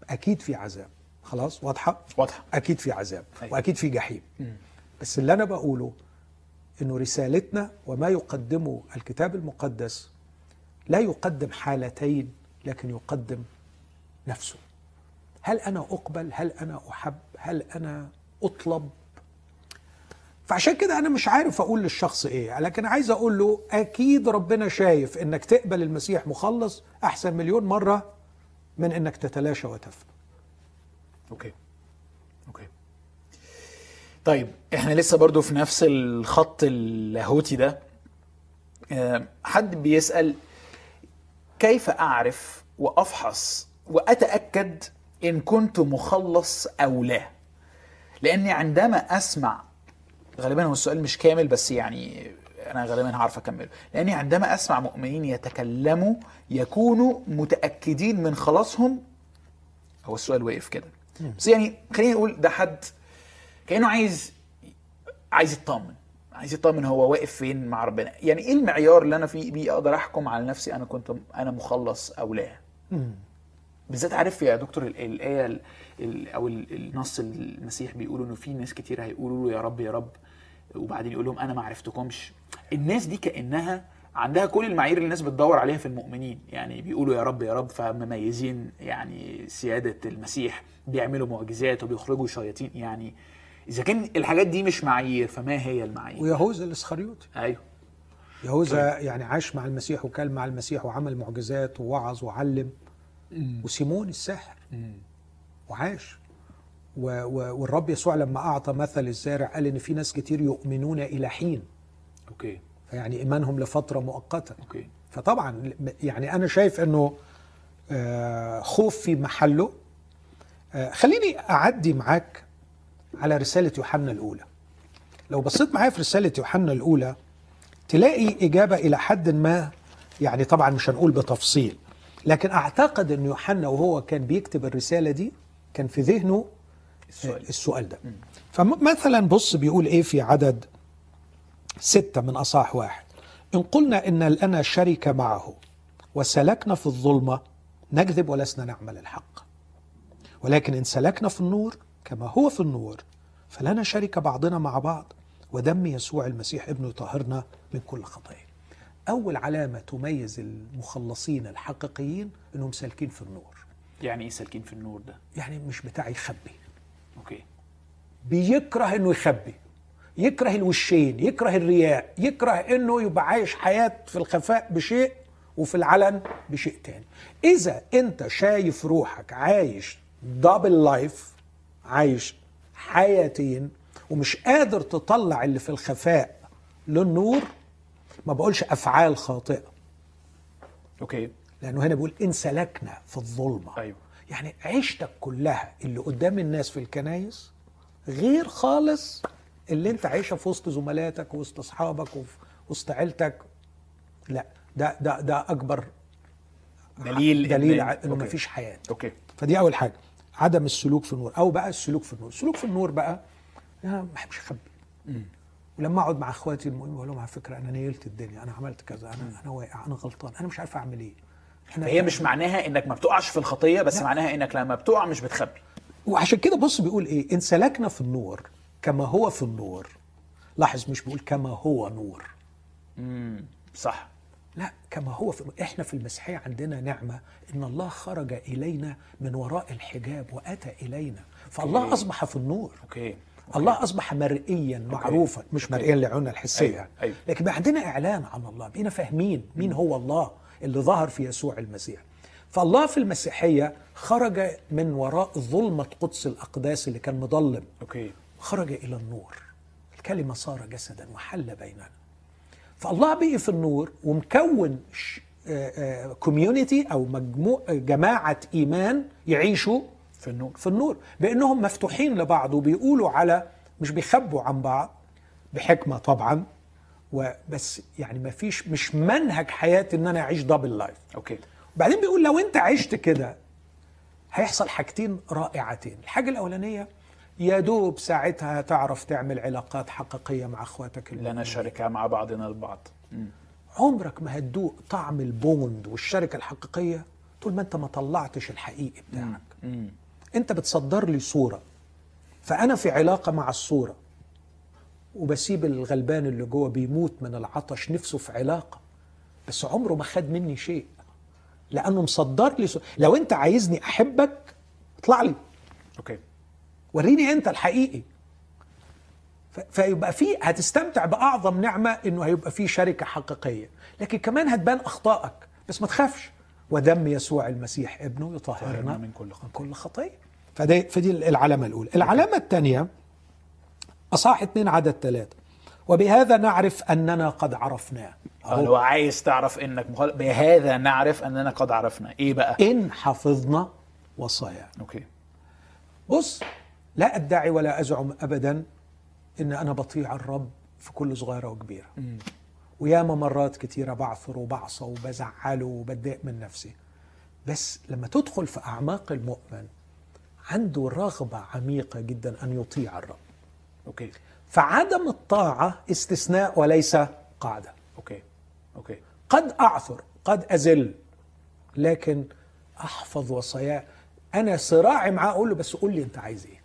أكيد في عذاب. خلاص؟ واضحة؟ واضحة. أكيد في عذاب. أيوة. وأكيد في جحيم. بس اللي أنا بقوله إنه رسالتنا وما يقدمه الكتاب المقدس لا يقدم حالتين لكن يقدم نفسه. هل أنا أقبل؟ هل أنا أحب؟ هل أنا أطلب؟ فعشان كده أنا مش عارف أقول للشخص إيه لكن عايز أقول له أكيد ربنا شايف إنك تقبل المسيح مخلص أحسن مليون مرة من إنك تتلاشى وتفنى أوكي. طيب إحنا لسه برضو في نفس الخط اللاهوتي ده. آه، حد بيسأل كيف أعرف وأفحص وأتأكد إن كنت مخلص أو لا؟ لأني عندما أسمع غالبا هو السؤال مش كامل بس يعني أنا غالبا هعرف أكمله. لأني عندما أسمع مؤمنين يتكلموا يكونوا متأكدين من خلاصهم. هو السؤال واقف كده. بس يعني خلينا نقول ده حد كأنه عايز عايز يطمن. عايز يطمن هو واقف فين مع ربنا. يعني إيه المعيار اللي أنا فيه بيه أقدر أحكم على نفسي أنا كنت أنا مخلص أو لا؟ بالذات عارف يا دكتور ال- الايه ال- ال- أو ال- النص المسيح بيقولوا إنه في ناس كتير هيقولوا له يا رب يا رب. وبعدين يقول لهم أنا ما عرفتكمش. الناس دي كأنها عندها كل المعايير اللي الناس بتدور عليها في المؤمنين. يعني بيقولوا يا رب يا رب فمميزين يعني سيادة المسيح. بيعملوا معجزات وبيخرجوا شياطين. يعني إذا كان الحاجات دي مش معايير فما هي المعايير؟ ويهوذا الإسخريوطي. أيوه. يهوذا يعني عاش مع المسيح وكل مع المسيح وعمل معجزات ووعظ وعلم. وسيمون الساحر. وعاش. و و والرب يسوع لما أعطى مثل الزارع قال إن في ناس كتير يؤمنون إلى حين. okay. فيعني إيمانهم لفترة مؤقتة. okay. فطبعا يعني أنا شايف إنه آه، خوف في محله. آه، خليني أعدي معاك على رسالة يوحنا الأولى. لو بصيت معايا في رسالة يوحنا الأولى تلاقي إجابة إلى حد ما يعني طبعا مش هنقول بتفصيل لكن أعتقد إن يوحنا وهو كان بيكتب الرسالة دي كان في ذهنه السؤال. السؤال ده. فمثلا بص بيقول إيه في عدد ستة من أصاح واحد؟ إن قلنا إن لنا شركة معه وسلكنا في الظلمة نكذب ولسنا نعمل الحق. ولكن إن سلكنا في النور كما هو في النور فلنا شركة بعضنا مع بعض. ودم يسوع المسيح ابنه يطهرنا من كل خطية. أول علامة تميز المخلصين الحقيقيين إنهم سالكين في النور. يعني إيه سالكين في النور ده؟ يعني مش بتاع يخبي. okay. بيكره إنه يخبي يكره الوشين يكره الرياء يكره إنه يبقى عايش حياة في الخفاء بشيء وفي العلن بشيء تاني. إذا أنت شايف روحك عايش double life عايش حياتين ومش قادر تطلع اللي في الخفاء للنور ما بقولش أفعال خاطئة. أوكي. لأنه هنا بيقول إن سلكنا في الظلمة. أيوة. يعني عيشتك كلها اللي قدام الناس في الكنايس غير خالص اللي أنت عايشها في وسط زملاتك ووسط أصحابك وفي وسط عيلتك. لا ده ده ده أكبر دليل دليل انه okay. مفيش حياة. okay. فدي أول حاجة. عدم السلوك في النور أو بقى السلوك في النور. السلوك في النور بقى أنا ما بحبش أخبي. ولما أقعد مع إخواتي المهم أقول لهم على فكرة أنا نيلت الدنيا أنا عملت كذا أنا أنا واقع أنا غلطان أنا مش عارف أعمل إيه. هي مش معناها إنك ما ما بتقعش في الخطية بس معناها إنك لما بتقع مش بتخبي. وعشان كده بص بيقول إيه إن سلكنا في النور كما هو في النور. لاحظ مش بيقول كما هو نور. امم صح. لا كما هو في إحنا في المسيحية عندنا نعمة إن الله خرج إلينا من وراء الحجاب وأتى إلينا. فالله okay. أصبح في النور. okay. الله أصبح مرئيا معروفا مش okay. مرئيا لعيوننا الحسية. أيوة، أيوة. لكن بقى عندنا إعلان عن الله بقينا فاهمين مين هو الله اللي ظهر في يسوع المسيح. فالله في المسيحية خرج من وراء ظلمة قدس الأقداس اللي كان مظلم. okay. خرج إلى النور. الكلمة صار جسدا وحل بيننا. فالله بقي في النور ومكون community أو مجموع جماعة إيمان يعيشوا في النور. في النور. بأنهم مفتوحين لبعض وبيقولوا على مش بيخبوا عن بعض بحكمة طبعا. وبس يعني ما فيش مش منهج حياتي إن أنا أعيش double life okay. بعدين بيقول لو أنت عشت كده هيحصل حاجتين رائعتين. الحاجة الأولانية يا دوب ساعتها تعرف تعمل علاقات حقيقية مع أخواتك المؤمنين. نشاركها مع بعضنا البعض مم. عمرك ما هتدوق طعم البوند والشركة الحقيقية طول ما أنت ما طلعتش الحقيقي بتاعك مم. أنت بتصدر لي صورة فأنا في علاقة مع الصورة وبسيب الغلبان اللي جوه بيموت من العطش نفسه في علاقة بس عمره ما خد مني شيء لأنه مصدر لي صورة. لو أنت عايزني أحبك اطلع لي أوكي وريني انت الحقيقي. فيبقى في هتستمتع بأعظم نعمة إنه هيبقى في شركة حقيقية. لكن كمان هتبان أخطائك. بس ما تخافش. ودم يسوع المسيح ابنه طهرنا يطهرنا من كل خطية. من كل خطيه فدي فدي العلامة الأولى. العلامة الثانية أصحاح اثنين عدد ثلاثة. وبهذا نعرف أننا قد عرفناه لو عايز تعرف إنك مخالف بهذا نعرف أننا قد عرفنا. إيه بقى؟ إن حفظنا وصاياه أوكي. بص لا أدعي ولا أزعم ابدا إن أنا بطيع الرب في كل صغيرة وكبيرة. وياما مرات كتيره بعثر وبعصى وبزعله وبتضايق من نفسي. بس لما تدخل في أعماق المؤمن عنده رغبة عميقة جدا أن يطيع الرب. okay. فعدم الطاعة استثناء وليس قاعدة. okay. okay. قد أعثر قد أزل لكن أحفظ وصاياه. أنا صراعي معاه أقول له بس قول لي أنت عايز إيه؟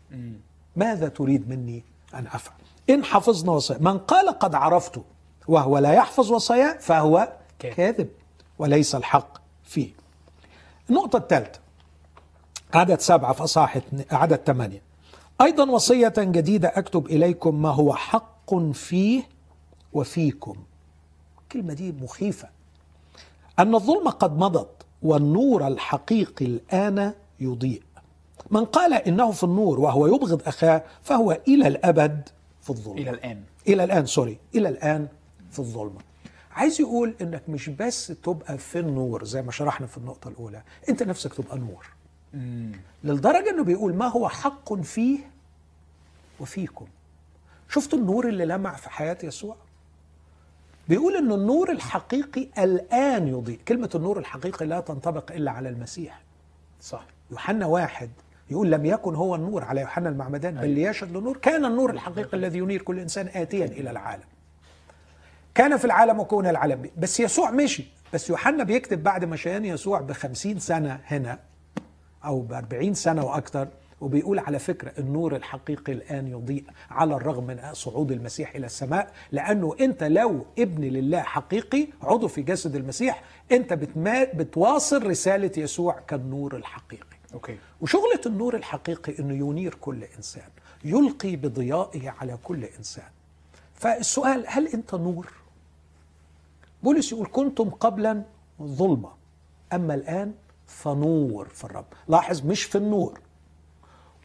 ماذا تريد مني أن أفعل؟ إن حفظنا وصايا. من قال قد عرفته وهو لا يحفظ وصاياه فهو كاذب. وليس الحق فيه. النقطة الثالثة عدد سبعة في أصحاح اتنين- عدد ثمانية. أيضا وصية جديدة أكتب إليكم ما هو حق فيه وفيكم. الكلمة دي مخيفة. أن الظلم قد مضت والنور الحقيقي الآن يضيء. من قال إنه في النور وهو يبغض أخاه فهو إلى الأبد في الظلم إلى الآن. إلى الآن سوري إلى الآن في الظلمة. عايز يقول إنك مش بس تبقى في النور زي ما شرحنا في النقطة الأولى أنت نفسك تبقى نور للدرجة إنه بيقول ما هو حق فيه وفيكم. شفتوا النور اللي لمع في حياة يسوع؟ بيقول ان النور الحقيقي الآن يضيء. كلمة النور الحقيقي لا تنطبق إلا على المسيح. صح. يوحنا واحد يقول لم يكن هو النور على يوحنا المعمدان بل أيوة. ليشهد للنور كان النور الحقيقي الذي ينير كل إنسان اتيا إلى العالم كان في العالم وكون العالم به. بس يسوع مشي بس يوحنا بيكتب بعد ما شان يسوع بخمسين سنة هنا أو بأربعين سنة وأكثر وبيقول على فكرة النور الحقيقي الآن يضيء على الرغم من صعود المسيح إلى السماء لأنه أنت لو ابن لله حقيقي عضو في جسد المسيح أنت بتما بتواصل رسالة يسوع كالنور الحقيقي أوكي. وشغلة النور الحقيقي إنه ينير كل إنسان يلقي بضيائه على كل إنسان. فالسؤال هل أنت نور؟ بولس يقول كنتم قبلا ظلمة أما الآن فنور في الرب. لاحظ مش في النور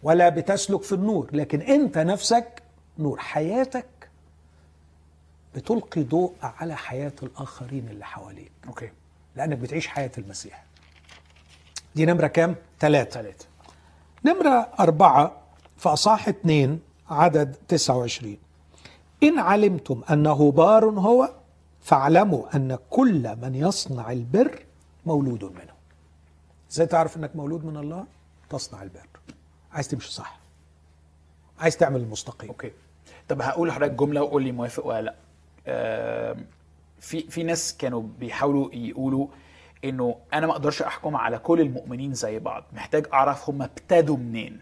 ولا بتسلك في النور لكن أنت نفسك نور. حياتك بتلقي ضوء على حياة الآخرين اللي حواليك. أوكي. لأنك بتعيش حياة المسيح. دي نمرة كام؟ ثلاثة ثلاثة نمرة أربعة في أصحاح اتنين عدد 29 إن علمتم أنه بار هو فاعلموا أن كل من يصنع البر مولود منه. إزاي تعرف إنك مولود من الله؟ تصنع البر. عايز تمشي صح. عايز تعمل المستقيم. okay. طب هقول لحضرتك جملة وقول لي موافق ولا لأ. آم، في في ناس كانوا بيحاولوا يقولوا إنه أنا ما أقدرش أحكم على كل المؤمنين زي بعض. محتاج أعرف هم ابتدوا منين.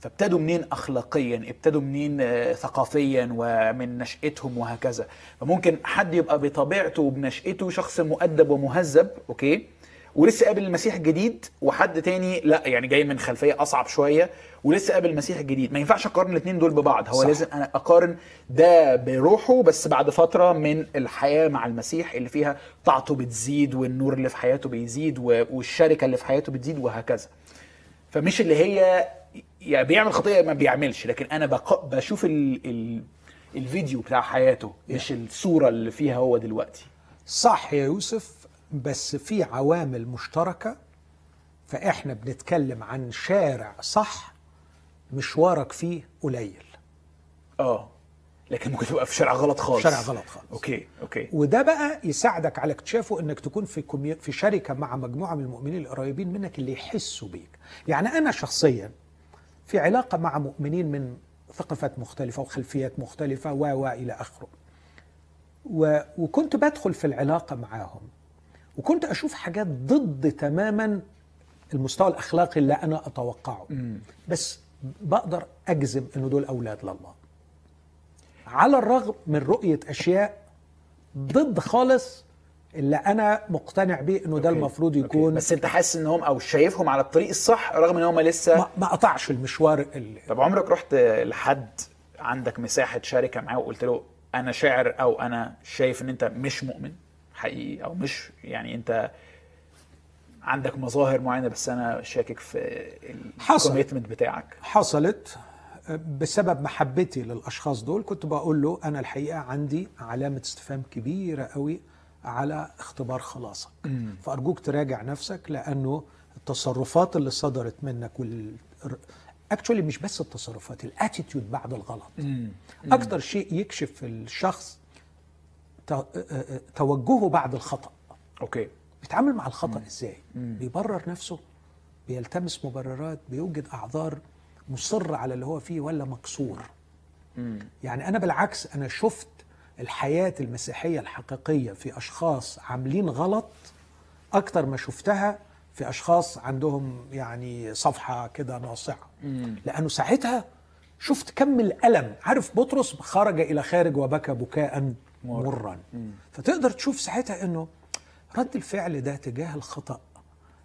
فابتدوا منين اخلاقيا ابتدوا منين آه، ثقافيا ومن نشأتهم وهكذا. فممكن حد يبقى بطبيعته وبنشأته شخص مؤدب ومهذب أوكي؟ ولسه قابل المسيح جديد وحد تاني لا يعني جاي من خلفية أصعب شوية ولسه قابل المسيح جديد. ما ينفعش أقارن الاثنين دول ببعض. هو صح. لازم أنا أقارن ده بروحه بس بعد فترة من الحياة مع المسيح اللي فيها طاعته بتزيد والنور اللي في حياته بيزيد والشركة اللي في حياته بتزيد وهكذا. فمش اللي هي يعني بيعمل خطيه ما بيعملش لكن أنا بق... بشوف ال... ال... الفيديو بتاع حياته مش الصورة اللي فيها هو دلوقتي. صح يا يوسف. بس في عوامل مشتركة فإحنا بنتكلم عن شارع صح مشوارك فيه قليل آه لكن ممكن تبقى في شارع غلط خالص شارع غلط خالص. okay okay وده بقى يساعدك على اكتشافه إنك تكون في commu... في شركة مع مجموعة من المؤمنين القريبين منك اللي يحسوا بيك. يعني أنا شخصيا في علاقة مع مؤمنين من ثقافات مختلفة وخلفيات مختلفة و و إلى آخره. و... وكنت بدخل في العلاقة معاهم وكنت أشوف حاجات ضد تماما المستوى الأخلاقي اللي أنا أتوقعه. بس بقدر أجزم إنه دول أولاد لله. على الرغم من رؤية أشياء ضد خالص اللي أنا مقتنع بيه إنه ده okay. المفروض okay. يكون بس أنت حاسس إن هم أو شايفهم على الطريق الصح رغم إن هم لسه ما, ما قطعش المشوار اللي طب عمرك رحت لحد عندك مساحة شركه معاه وقلت له أنا شاعر أو أنا شايف إن أنت مش مؤمن حقيقي أو مش. يعني أنت عندك مظاهر معينة بس أنا شاكك في. الكوميتمنت بتاعك. حصلت بسبب محبتي للأشخاص دول. كنت بقول له أنا الحقيقة عندي علامة استفهام كبيرة قوي على اختبار خلاصك. فأرجوك تراجع نفسك لأنه التصرفات اللي صدرت منك وال actually مش بس التصرفات ال attitude بعد الغلط. أكتر شيء يكشف الشخص توجهه بعد الخطأ. okay. بيتعامل مع الخطأ إزاي؟ بيبرر نفسه بيلتمس مبررات بيوجد أعذار مصر على اللي هو فيه ولا مكسور. يعني أنا بالعكس أنا شفت الحياة المسيحية الحقيقية في أشخاص عاملين غلط أكتر ما شفتها في أشخاص عندهم يعني صفحة كده ناصعة. لأنه ساعتها شفت كم الألم. عارف بطرس خرج إلى خارج وبكى بكاء. مرا. فتقدر تشوف ساعتها إنه رد الفعل ده تجاه الخطأ.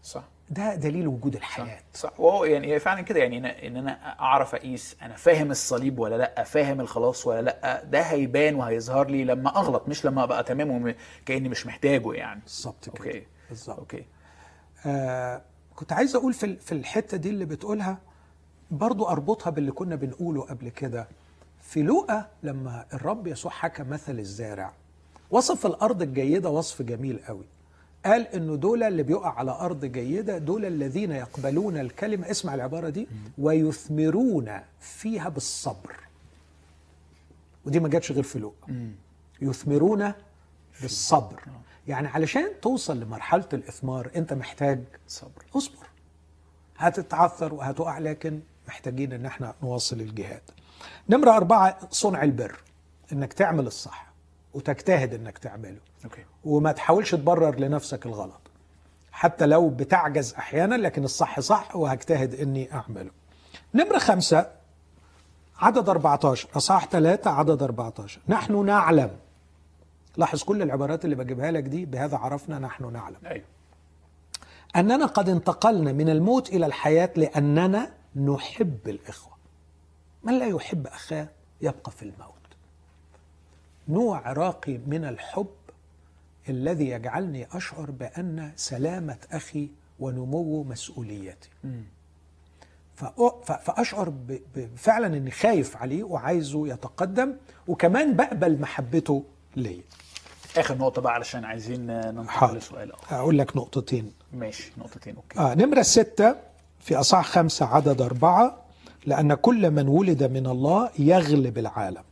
صح. ده دليل وجود الحياة. صح. وهو يعني فعلا كده. يعني إن أنا أعرف أقيس أنا فاهم الصليب ولا لأ فاهم الخلاص ولا لأ ده هيبان وهيظهر لي لما أغلط مش لما أبقى تمام وم- كأني مش محتاجه يعني. بالظبط كده. okay. بالظبط. okay. آه كنت عايز أقول في في الحتة دي اللي بتقولها برضو أربطها باللي كنا بنقوله قبل كده. في لوقا لما الرب يسوع حكى مثل الزارع. وصف الأرض الجيدة وصف جميل قوي. قال انه دول اللي بيقع على أرض جيدة دول الذين يقبلون الكلمة. اسمع العبارة دي. ويثمرون فيها بالصبر. ودي ما جاتش غير في لوقا. يثمرون بالصبر. يعني علشان توصل لمرحلة الإثمار أنت محتاج صبر. اصبر. هتتعثر وهتقع لكن محتاجين إن إحنا نواصل الجهاد. نمرة أربعة صنع البر إنك تعمل الصح وتجتهد إنك تعمله. أوكي. وما تحاولش تبرر لنفسك الغلط حتى لو بتعجز أحيانا لكن الصح صح وهجتهد إني أعمله. نمرة خمسة عدد 14 أصحاح 3 عدد 14 نحن نعلم. لاحظ كل العبارات اللي بجيبها لك دي بهذا عرفنا نحن نعلم. أيوه. أننا قد انتقلنا من الموت إلى الحياة لأننا نحب الإخوة. من لا يحب أخاه يبقى في الموت. نوع راقي من الحب الذي يجعلني أشعر بأن سلامة أخي ونمو مسؤوليتي. فأشعر فعلا أني خايف عليه وعايزه يتقدم وكمان بقبل محبته ليا. آخر نقطة بقى علشان عايزين ننتقل. لسؤال أقول لك نقطتين. ماشي نقطتين أوكي. آه نمرة ستة في أصح خمسة عدد أربعة. لأن كل من ولد من الله يغلب العالم.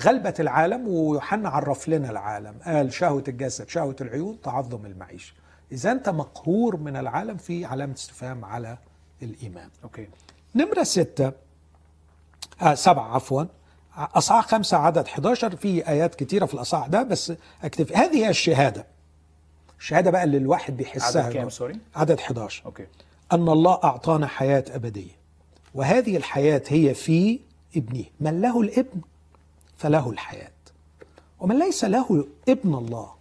غلبة العالم ويوحنا عرف لنا العالم. قال شهوة الجسد شهوة العيون تعظم المعيشة. إذا أنت مقهور من العالم في علامة استفهام على الإيمان. okay. نمرة ستة آه سبعة عفوا. أصحاح خمسة عدد 11 في آيات كتيرة في الأصحاح ده بس أكتب. هذه هي الشهادة. الشهادة بقى اللي الواحد بيحسها. عدد كام. sorry عدد 11 okay. أن الله أعطانا حياة أبدية. وهذه الحياة هي في ابنه. من له الابن فله الحياة. ومن ليس له ابن الله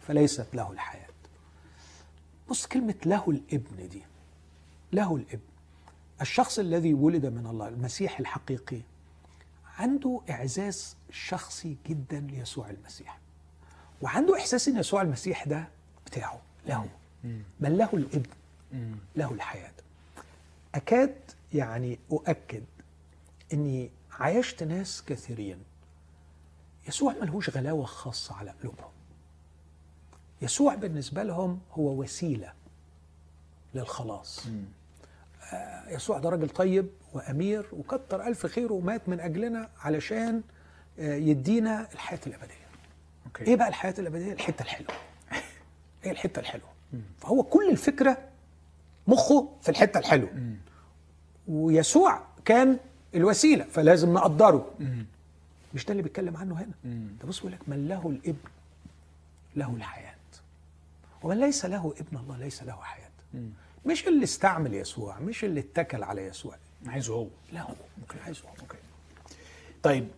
فليست له الحياة. بص كلمة له الابن دي له الابن. الشخص الذي ولد من الله المسيح الحقيقي عنده إعزاز شخصي جدا ليسوع المسيح. وعنده إحساس إن يسوع المسيح ده بتاعه له. بل له الابن له الحياة. أكاد يعني أؤكد أني عايشت ناس كثيرين. يسوع ملهوش غلاوة خاصة على قلوبهم. يسوع بالنسبة لهم هو وسيلة للخلاص. آه، يسوع ده راجل طيب وأمير وكتر ألف خير ومات من أجلنا علشان آه، يدينا الحياة الأبدية. أوكي. إيه بقى الحياة الأبدية؟ الحتة الحلوة. إيه الحتة الحلوة؟ فهو كل الفكرة مخه في الحتة الحلوة. ويسوع كان الوسيلة فلازم نقدره. مش ده اللي بيتكلم عنه هنا؟ ده بص بيقول لك من له الابن له الحياة. ومن ليس له ابن الله ليس له حياة. مش اللي استعمل يسوع مش اللي اتكل على يسوع. عايزه هو. له ممكن عايزه هو. أوكي طيب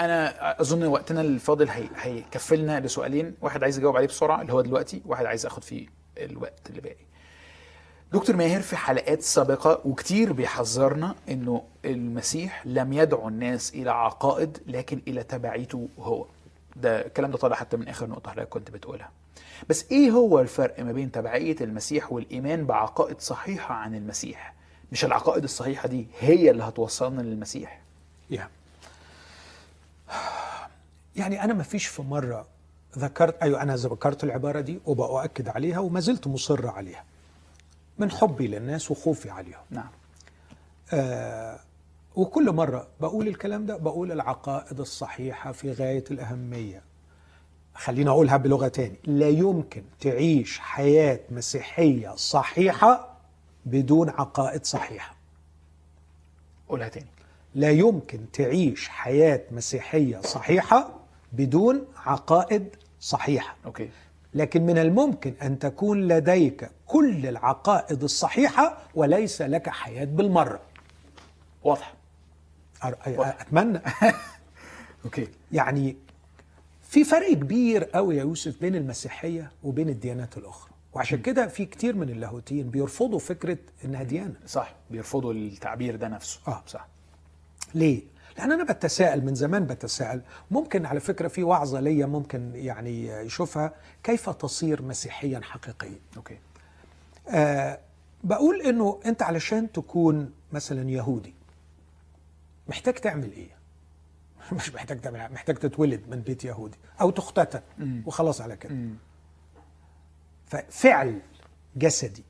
أنا أظن وقتنا الفاضل هي... هيكفلنا لسؤالين. واحد عايز اجاوب عليه بسرعة اللي هو دلوقتي واحد عايز أخد فيه الوقت اللي باقي. دكتور ماهر في حلقات سابقة وكتير بيحذرنا إنه المسيح لم يدعو الناس إلى عقائد لكن إلى تبعيته هو. ده الكلام ده طالع حتى من آخر نقطة حضرتك كنت بتقولها. بس إيه هو الفرق ما بين تبعية المسيح والإيمان بعقائد صحيحة عن المسيح؟ مش العقائد الصحيحة دي هي اللي هتوصلنا للمسيح؟ يا يعني أنا ما فيش في مرة ذكرت أيوه أنا ذكرت العبارة دي وبأؤكد عليها وما زلت مصر عليها. من حبي للناس وخوفي عليهم. نعم. آه وكل مرة بقول الكلام ده بقول العقائد الصحيحة في غاية الأهمية. خلينا أقولها بلغة تاني. لا يمكن تعيش حياة مسيحية صحيحة بدون عقائد صحيحة. قولها تاني. لا يمكن تعيش حياة مسيحية صحيحة بدون عقائد صحيحة. okay. لكن من الممكن أن تكون لديك كل العقائد الصحيحة وليس لك حياة بالمرة. واضح. أتمنى. okay. يعني في فرق كبير قوي يا يوسف بين المسيحية وبين الديانات الأخرى. وعشان كده في كتير من اللاهوتيين بيرفضوا فكرة إنها ديانة. صح. بيرفضوا التعبير ده نفسه. آه. صح. ليه؟ لأن أنا بتساءل من زمان بتساءل. ممكن على فكرة في وعظة ليا ممكن يعني يشوفها. كيف تصير مسيحيا حقيقيا؟ أوكي. آه بقول إنه أنت علشان تكون مثلا يهودي محتاج تعمل إيه؟ مش محتاج تعمل محتاج تتولد من بيت يهودي أو تختتن وخلاص على كده. ففعل جسدي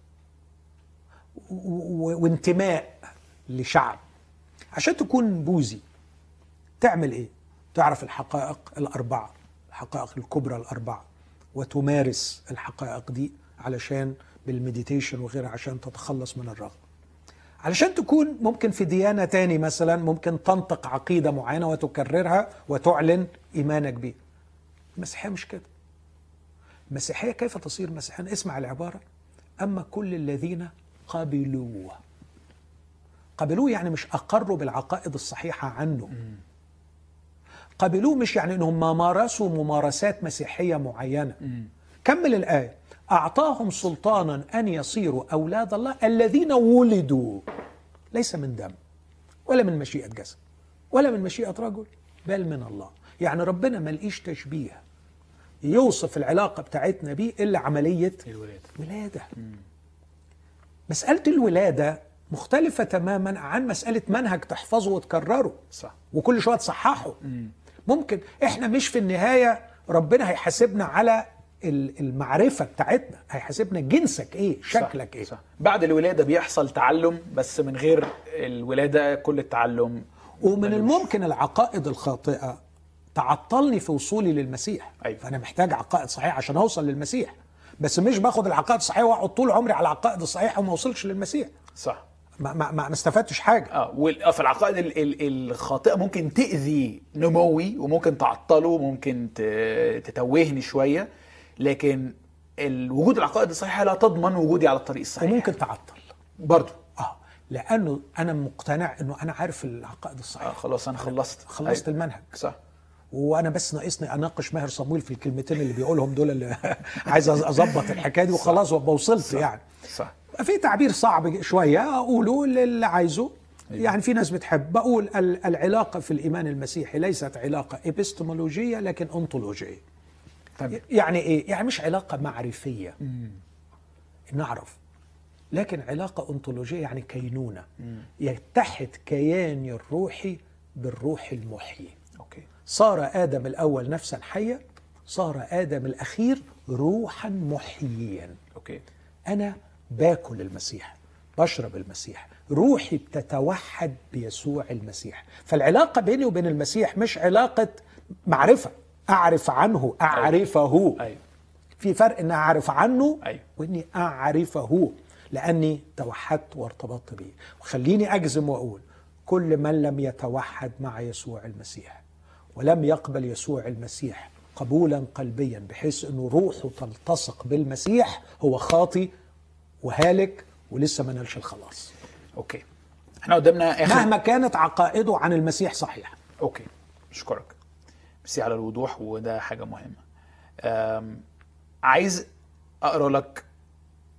وانتماء لشعب عشان تكون بوذي. تعمل إيه؟ تعرف الحقائق الأربعة الحقائق الكبرى الأربعة وتمارس الحقائق دي علشان بالمديتيشن وغيرها عشان تتخلص من الرغبة. علشان تكون ممكن في ديانة تاني مثلا ممكن تنطق عقيدة معينة وتكررها وتعلن إيمانك بيه المسيحية مش كده. المسيحية كيف تصير مسيحيا؟ اسمع العبارة. أما كل الذين قبلوه. قبلوه يعني مش أقروا بالعقائد الصحيحة عنه. قبلوه مش يعني إنهم ما مارسوا ممارسات مسيحية معينة. كمل الآية. أعطاهم سلطانا أن يصيروا أولاد الله الذين ولدوا. ليس من دم ولا من مشيئة جسد ولا من مشيئة رجل بل من الله. يعني ربنا ما لقيش تشبيه يوصف العلاقة بتاعتنا بيه إلا عملية الولادة. ولاده مسألة الولادة مختلفة تماما عن مسألة منهج تحفظه وتكرره. صح. وكل شوية تصححه. ممكن إحنا مش في النهاية ربنا هيحاسبنا على ال- المعرفة بتاعتنا هيحاسبنا جنسك إيه شكلك صح. إيه صح. بعد الولادة بيحصل تعلم بس من غير الولادة كل التعلم ومن ملوش. الممكن العقائد الخاطئة تعطلني في وصولي للمسيح أيوة. فأنا محتاج عقائد صحيحة عشان أوصل للمسيح بس مش باخد العقائد الصحيحة وأقعد طول عمري على العقائد الصحيحه وما أوصلش للمسيح صح ما ما ما استفدتش حاجة. آه آه، فالعقائد ال- ال- الخاطئة ممكن تأذي نموي وممكن تعطله وممكن تتوهني شوية لكن ال- وجود العقائد الصحيحة لا تضمن وجودي على الطريق الصحيح. وممكن تعطل. برضه آه لأنه أنا مقتنع إنه أنا عارف العقائد آه الصحيحه خلاص أنا خلصت. خلصت أيوة. المنهج. صح. وأنا بس ناقصني أناقش ماهر صمويل في الكلمتين اللي بيقولهم دول اللي عايز أظبط الحكاية دي وخلاص وابقى وصلت يعني. صح. في تعبير صعب شوية. أقوله للي عايزه. يعني في ناس بتحب. بقول ال- العلاقة في الإيمان المسيحي ليست علاقة إبستمولوجية لكن أنطولوجية. تمام يعني إيه؟ يعني مش علاقة معرفية. نعرف. لكن علاقة أنطولوجية يعني كينونة. يتحد كياني الروحي بالروح المحيي. okay. صار آدم الأول نفسا حيه صار آدم الأخير روحا محييا. okay. أنا باكل المسيح بشرب المسيح روحي بتتوحد بيسوع المسيح. فالعلاقة بيني وبين المسيح مش علاقة معرفة أعرف عنه أعرفه. أيوه. في فرق إن أعرف عنه أيوة. وإني أعرفه لأني توحدت وارتبطت به وخليني أجزم وأقول كل من لم يتوحد مع يسوع المسيح ولم يقبل يسوع المسيح قبولا قلبيا بحيث إنه روحه تلتصق بالمسيح هو خاطي وهالك ولسه ما نالش الخلاص. أوكي. إحنا قدامنا اخر مهما كانت عقائده عن المسيح صحيحه أوكي. أشكرك. ميرسي على الوضوح وده حاجة مهمة. أم، عايز أقرأ لك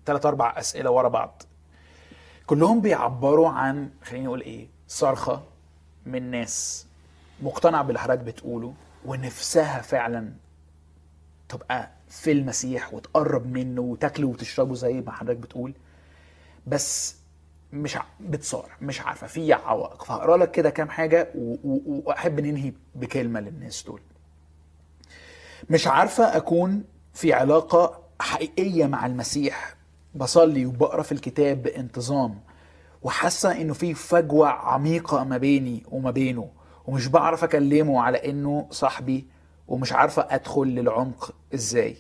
ثلاث أربع أسئلة ورا بعض. كلهم بيعبروا عن خليني أقول إيه صرخة من ناس مقتنعة باللي حضرتك بتقوله ونفسها فعلا تبقى في المسيح وتقرب منه وتاكله وتشربه زي ما حضرتك بتقول. بس مش ع... بتصارع مش عارفة في عوائق. فهقرأ لك كده كام حاجة و... و... وأحب ننهي بكلمة للناس دول. مش عارفة أكون في علاقة حقيقية مع المسيح. بصلي وبقرأ في الكتاب بانتظام وحاسة إنه في فجوة عميقة ما بيني وما بينه. ومش بعرف أكلمه على إنه صاحبي. ومش عارفة أدخل للعمق إزاي.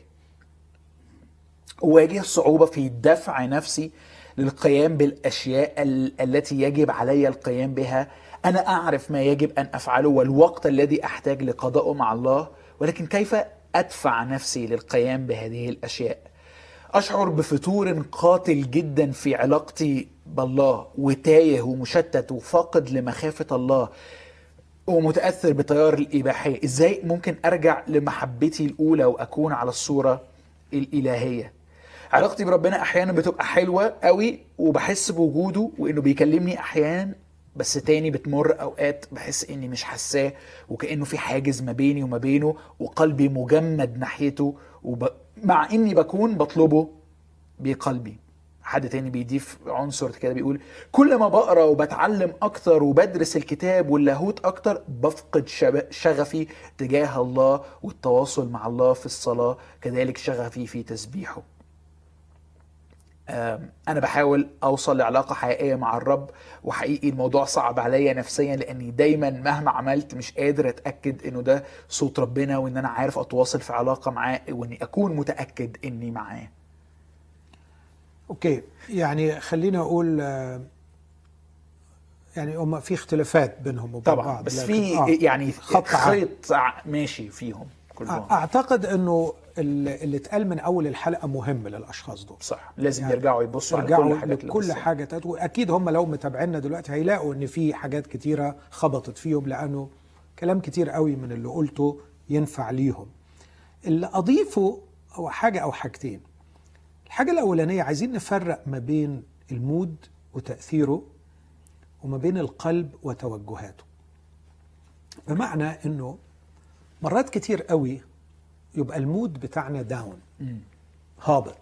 أواجه صعوبة في دفع نفسي للقيام بالأشياء ال- التي يجب علي القيام بها. أنا أعرف ما يجب أن أفعله والوقت الذي أحتاج لقضائه مع الله ولكن كيف أدفع نفسي للقيام بهذه الأشياء؟ أشعر بفتور قاتل جدا في علاقتي بالله وتايه ومشتت وفاقد لمخافة الله. ومتاثر بتيار الإباحية. إزاي ممكن أرجع لمحبتي الأولى وأكون على الصورة الإلهية؟ علاقتي بربنا أحيانا بتبقى حلوة قوي وبحس بوجوده وإنه بيكلمني أحيانا بس تاني بتمر أوقات بحس إني مش حاساه وكأنه في حاجز ما بيني وما بينه وقلبي مجمد ناحيته وب... مع إني بكون بطلبه بقلبي. حد تاني بيضيف عنصر كده بيقول كل ما بقرأ وبتعلم أكتر وبدرس الكتاب واللاهوت أكتر بفقد شغفي تجاه الله والتواصل مع الله في الصلاة كذلك شغفي في تسبيحه. أنا بحاول أوصل لعلاقة حقيقية مع الرب وحقيقي الموضوع صعب عليا نفسيا لأني دايما مهما عملت مش قادر أتأكد إنه ده صوت ربنا وإن أنا عارف أتواصل في علاقة معاه وإني أكون متأكد إني معاه. أوكي. يعني خلينا أقول آه، يعني هم في اختلافات بينهم وبين طبعا بعض بس في آه. يعني خط. خيط ماشي فيهم كلهم. أعتقد إنه اللي اتقال من أول الحلقة مهم للأشخاص دول. صح. لازم يعني يرجعوا يبصوا على يرجعوا كل حاجة لكل حاجة وأكيد هم لو متابعينا دلوقتي هيلاقوا إن في حاجات كتيرة خبطت فيهم لأنه كلام كتير قوي من اللي قلته ينفع ليهم. اللي أضيفه هو حاجة أو حاجتين. الحاجة الأولانية عايزين نفرق ما بين ال mood وتأثيره وما بين القلب وتوجهاته. بمعنى إنه مرات كتير قوي يبقى ال mood بتاعنا down هابط.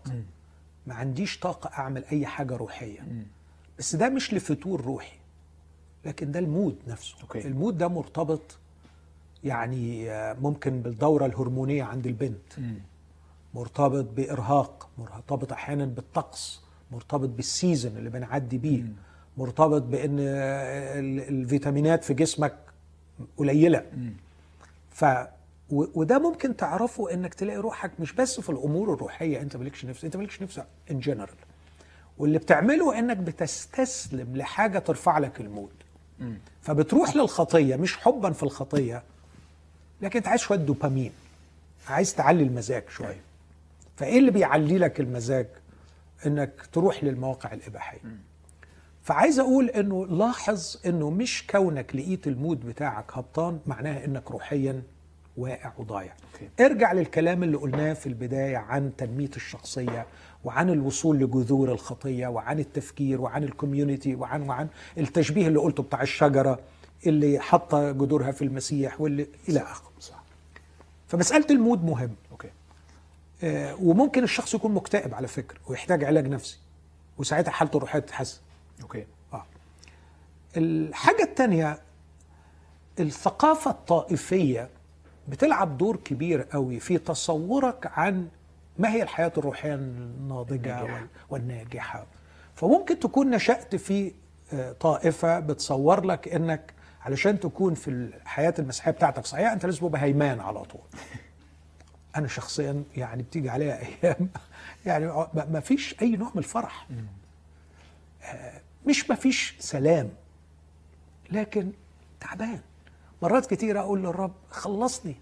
ما عنديش طاقة أعمل أي حاجة روحية. بس ده مش لفتور روحي لكن ده ال mood نفسه. okay. ال mood ده مرتبط يعني آه، ممكن بالدورة الهرمونية عند البنت. مرتبط بإرهاق مرتبط أحيانا بالطقس مرتبط بال season اللي بنعدي بيه مرتبط بأن آه، ال- الفيتامينات في جسمك قليلة. ف وده ممكن تعرفه إنك تلاقي روحك مش بس في الأمور الروحية أنت مالكش نفس أنت مالكش نفس in general واللي بتعمله إنك بتستسلم لحاجة ترفع لك ال mood. فبتروح للخطية مش حبا في الخطية لكن أنت عايز شوية دوبامين عايز تعلي المزاج شوية. فإيه اللي بيعلي لك المزاج إنك تروح للمواقع الإباحية؟ فعايز أقول إنه لاحظ إنه مش كونك لقيت ال mood بتاعك هبطان معناها إنك روحيا واقع وضايع. okay. ارجع للكلام اللي قلناه في البداية عن تنمية الشخصية وعن الوصول لجذور الخطية وعن التفكير وعن ال community وعن وعن التشبيه اللي قلته بتاع الشجرة اللي حاطة جذورها في المسيح واللي إلى آخره. صح. فمسألة ال mood مهم. وممكن الشخص يكون مكتئب على فكرة ويحتاج علاج نفسي. وساعتها حالته الروحية تتحسن okay. آه. الحاجة التانية الثقافة الطائفية بتلعب دور كبير قوي في تصورك عن ما هي الحياة الروحية الناضجة الناجحة. وال- والناجحة. فممكن تكون نشأت في آه، طائفة بتصور لك إنك علشان تكون في الحياة المسيحية بتاعتك صحيحة أنت لازم تبقى هيمان على طول. أنا شخصيا يعني بتيجي عليها أيام يعني ما ما فيش أي نوع من الفرح. مش مفيش سلام لكن تعبان. مرات كتير أقول للرب خلصني.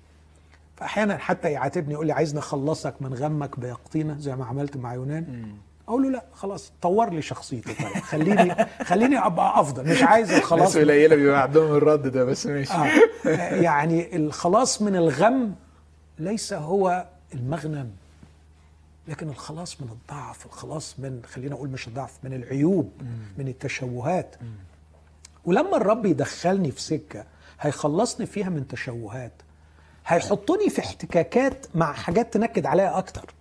فاحيانا حتى يعاتبني يقول لي عايزني أخلصك من غمك بيقطينة زي ما عملت مع يونان. أقول له لا خلاص طور لي شخصيتي طيب. خليني خليني أبقى أفضل مش عايز الخلاص. ناس قليلة بيبقى عندهم الرد ده بس ماشي. آه. يعني الخلاص من الغم ليس هو المغنم لكن الخلاص من الضعف الخلاص من خلينا أقول مش الضعف من العيوب من التشوهات. ولما الرب يدخلني في سكة هيخلصني فيها من تشوهات هيحطني في احتكاكات مع حاجات تنكد عليا أكتر.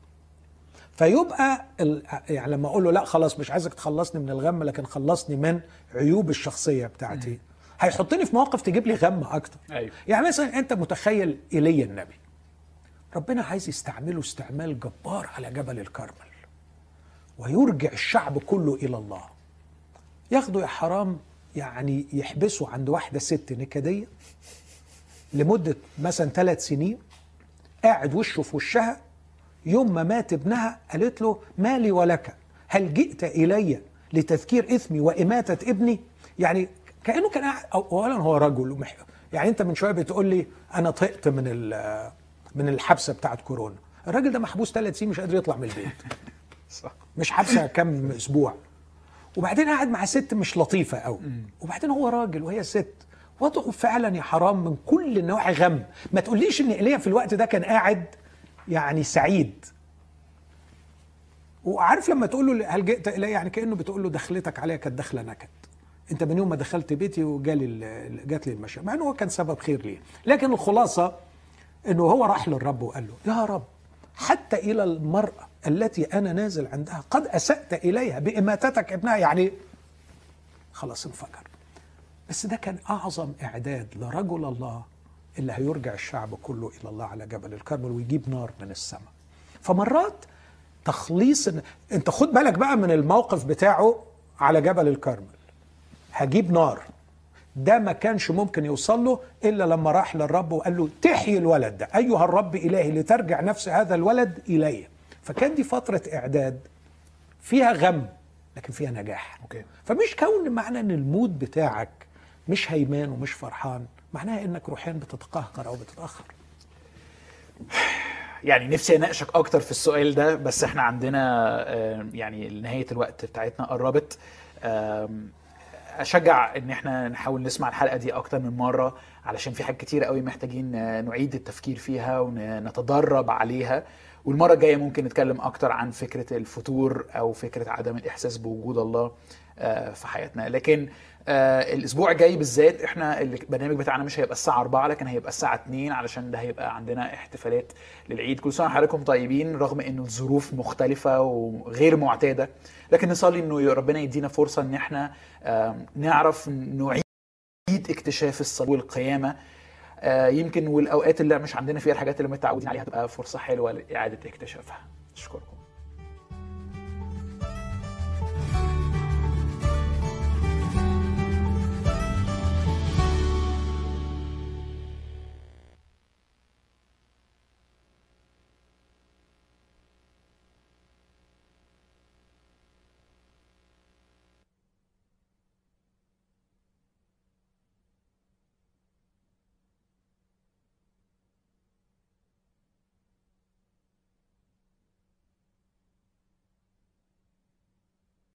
فيبقى ال... يعني لما أقول له لا خلاص مش عايزك تخلصني من الغم لكن خلصني من عيوب الشخصية بتاعتي هيحطني في مواقف تجيب لي غم أكتر. أيوة. يعني مثلا أنت متخيل إيليا النبي؟ ربنا عايز يستعمله استعمال جبار على جبل الكرمل ويرجع الشعب كله إلى الله ياخدوا يا حرام يعني يحبسوا عند واحدة ست نكدية لمدة مثلا ثلاث سنين قاعد وشه في وشها يوم ما مات ابنها قالت له مالي ولك هل جئت إلي لتذكير إثمي وإماتة ابني يعني كأنه كان اولا هو رجل. يعني أنت من شوية بتقول لي أنا طقت من ال- من الحبسة بتاعت كورونا. الراجل ده محبوس ثلاث سنين مش قادر يطلع من البيت. صح. مش حبسة كام أسبوع. وبعدين قاعد مع ست مش لطيفة قوي. وبعدين هو راجل وهي ست. وضعه فعلا يا حرام من كل النواحي غم. ما تقوليش إن إيليا في الوقت ده كان قاعد يعني سعيد. وعارف لما تقول له هل جئت إلي؟ يعني كأنه بتقول له دخلتك عليا كانت دخله نكد. أنت من يوم ما دخلت بيتي وجالي ال- جات لي المشاكل مع إنه هو كان سبب خير ليه لكن الخلاصة إنه هو راح للرب وقال له يا رب حتى إلى المرأة التي أنا نازل عندها قد أسأت إليها بإماتتك ابنها. يعني خلاص انفجر. بس ده كان أعظم إعداد لرجل الله اللي هيرجع الشعب كله إلى الله على جبل الكرمل ويجيب نار من السماء. فمرات تخليص أنت خد بالك بقى من الموقف بتاعه على جبل الكرمل هجيب نار. ده ما كانش ممكن يوصل له إلا لما راح للرب وقال له تحيي الولد. ده أيها الرب إلهي لترجع نفس هذا الولد إلي. فكان دي فترة إعداد فيها غم لكن فيها نجاح. okay. فمش كون معنى إن ال mood بتاعك مش هيمان ومش فرحان معناها إنك روحيا بتتقهقر أو بتتأخر. يعني نفسي أناقشك أكتر في السؤال ده بس إحنا عندنا آه، يعني نهاية الوقت بتاعتنا قربت. أشجع إن إحنا نحاول نسمع الحلقة دي أكتر من مرة علشان في حاجات كتير قوي محتاجين نعيد التفكير فيها ونتدرب عليها. والمرة الجاية ممكن نتكلم أكتر عن فكرة الفتور أو فكرة عدم الإحساس بوجود الله آه، في حياتنا. لكن آه، الأسبوع الجاي بالذات إحنا البرنامج بتاعنا مش هيبقى الساعة 4 لكن هيبقى الساعة 2 علشان ده هيبقى عندنا احتفالات للعيد. كل سنة وحضراتكم طيبين رغم انه الظروف مختلفة وغير معتادة. لكن نصلي إنه ربنا يدينا فرصة إن إحنا نعرف نعيد اكتشاف الصلاة والقيامة. آه، يمكن والأوقات اللي مش عندنا فيها الحاجات اللي متعودين عليها هتبقى فرصة حلوة لإعادة اكتشافها. أشكركم.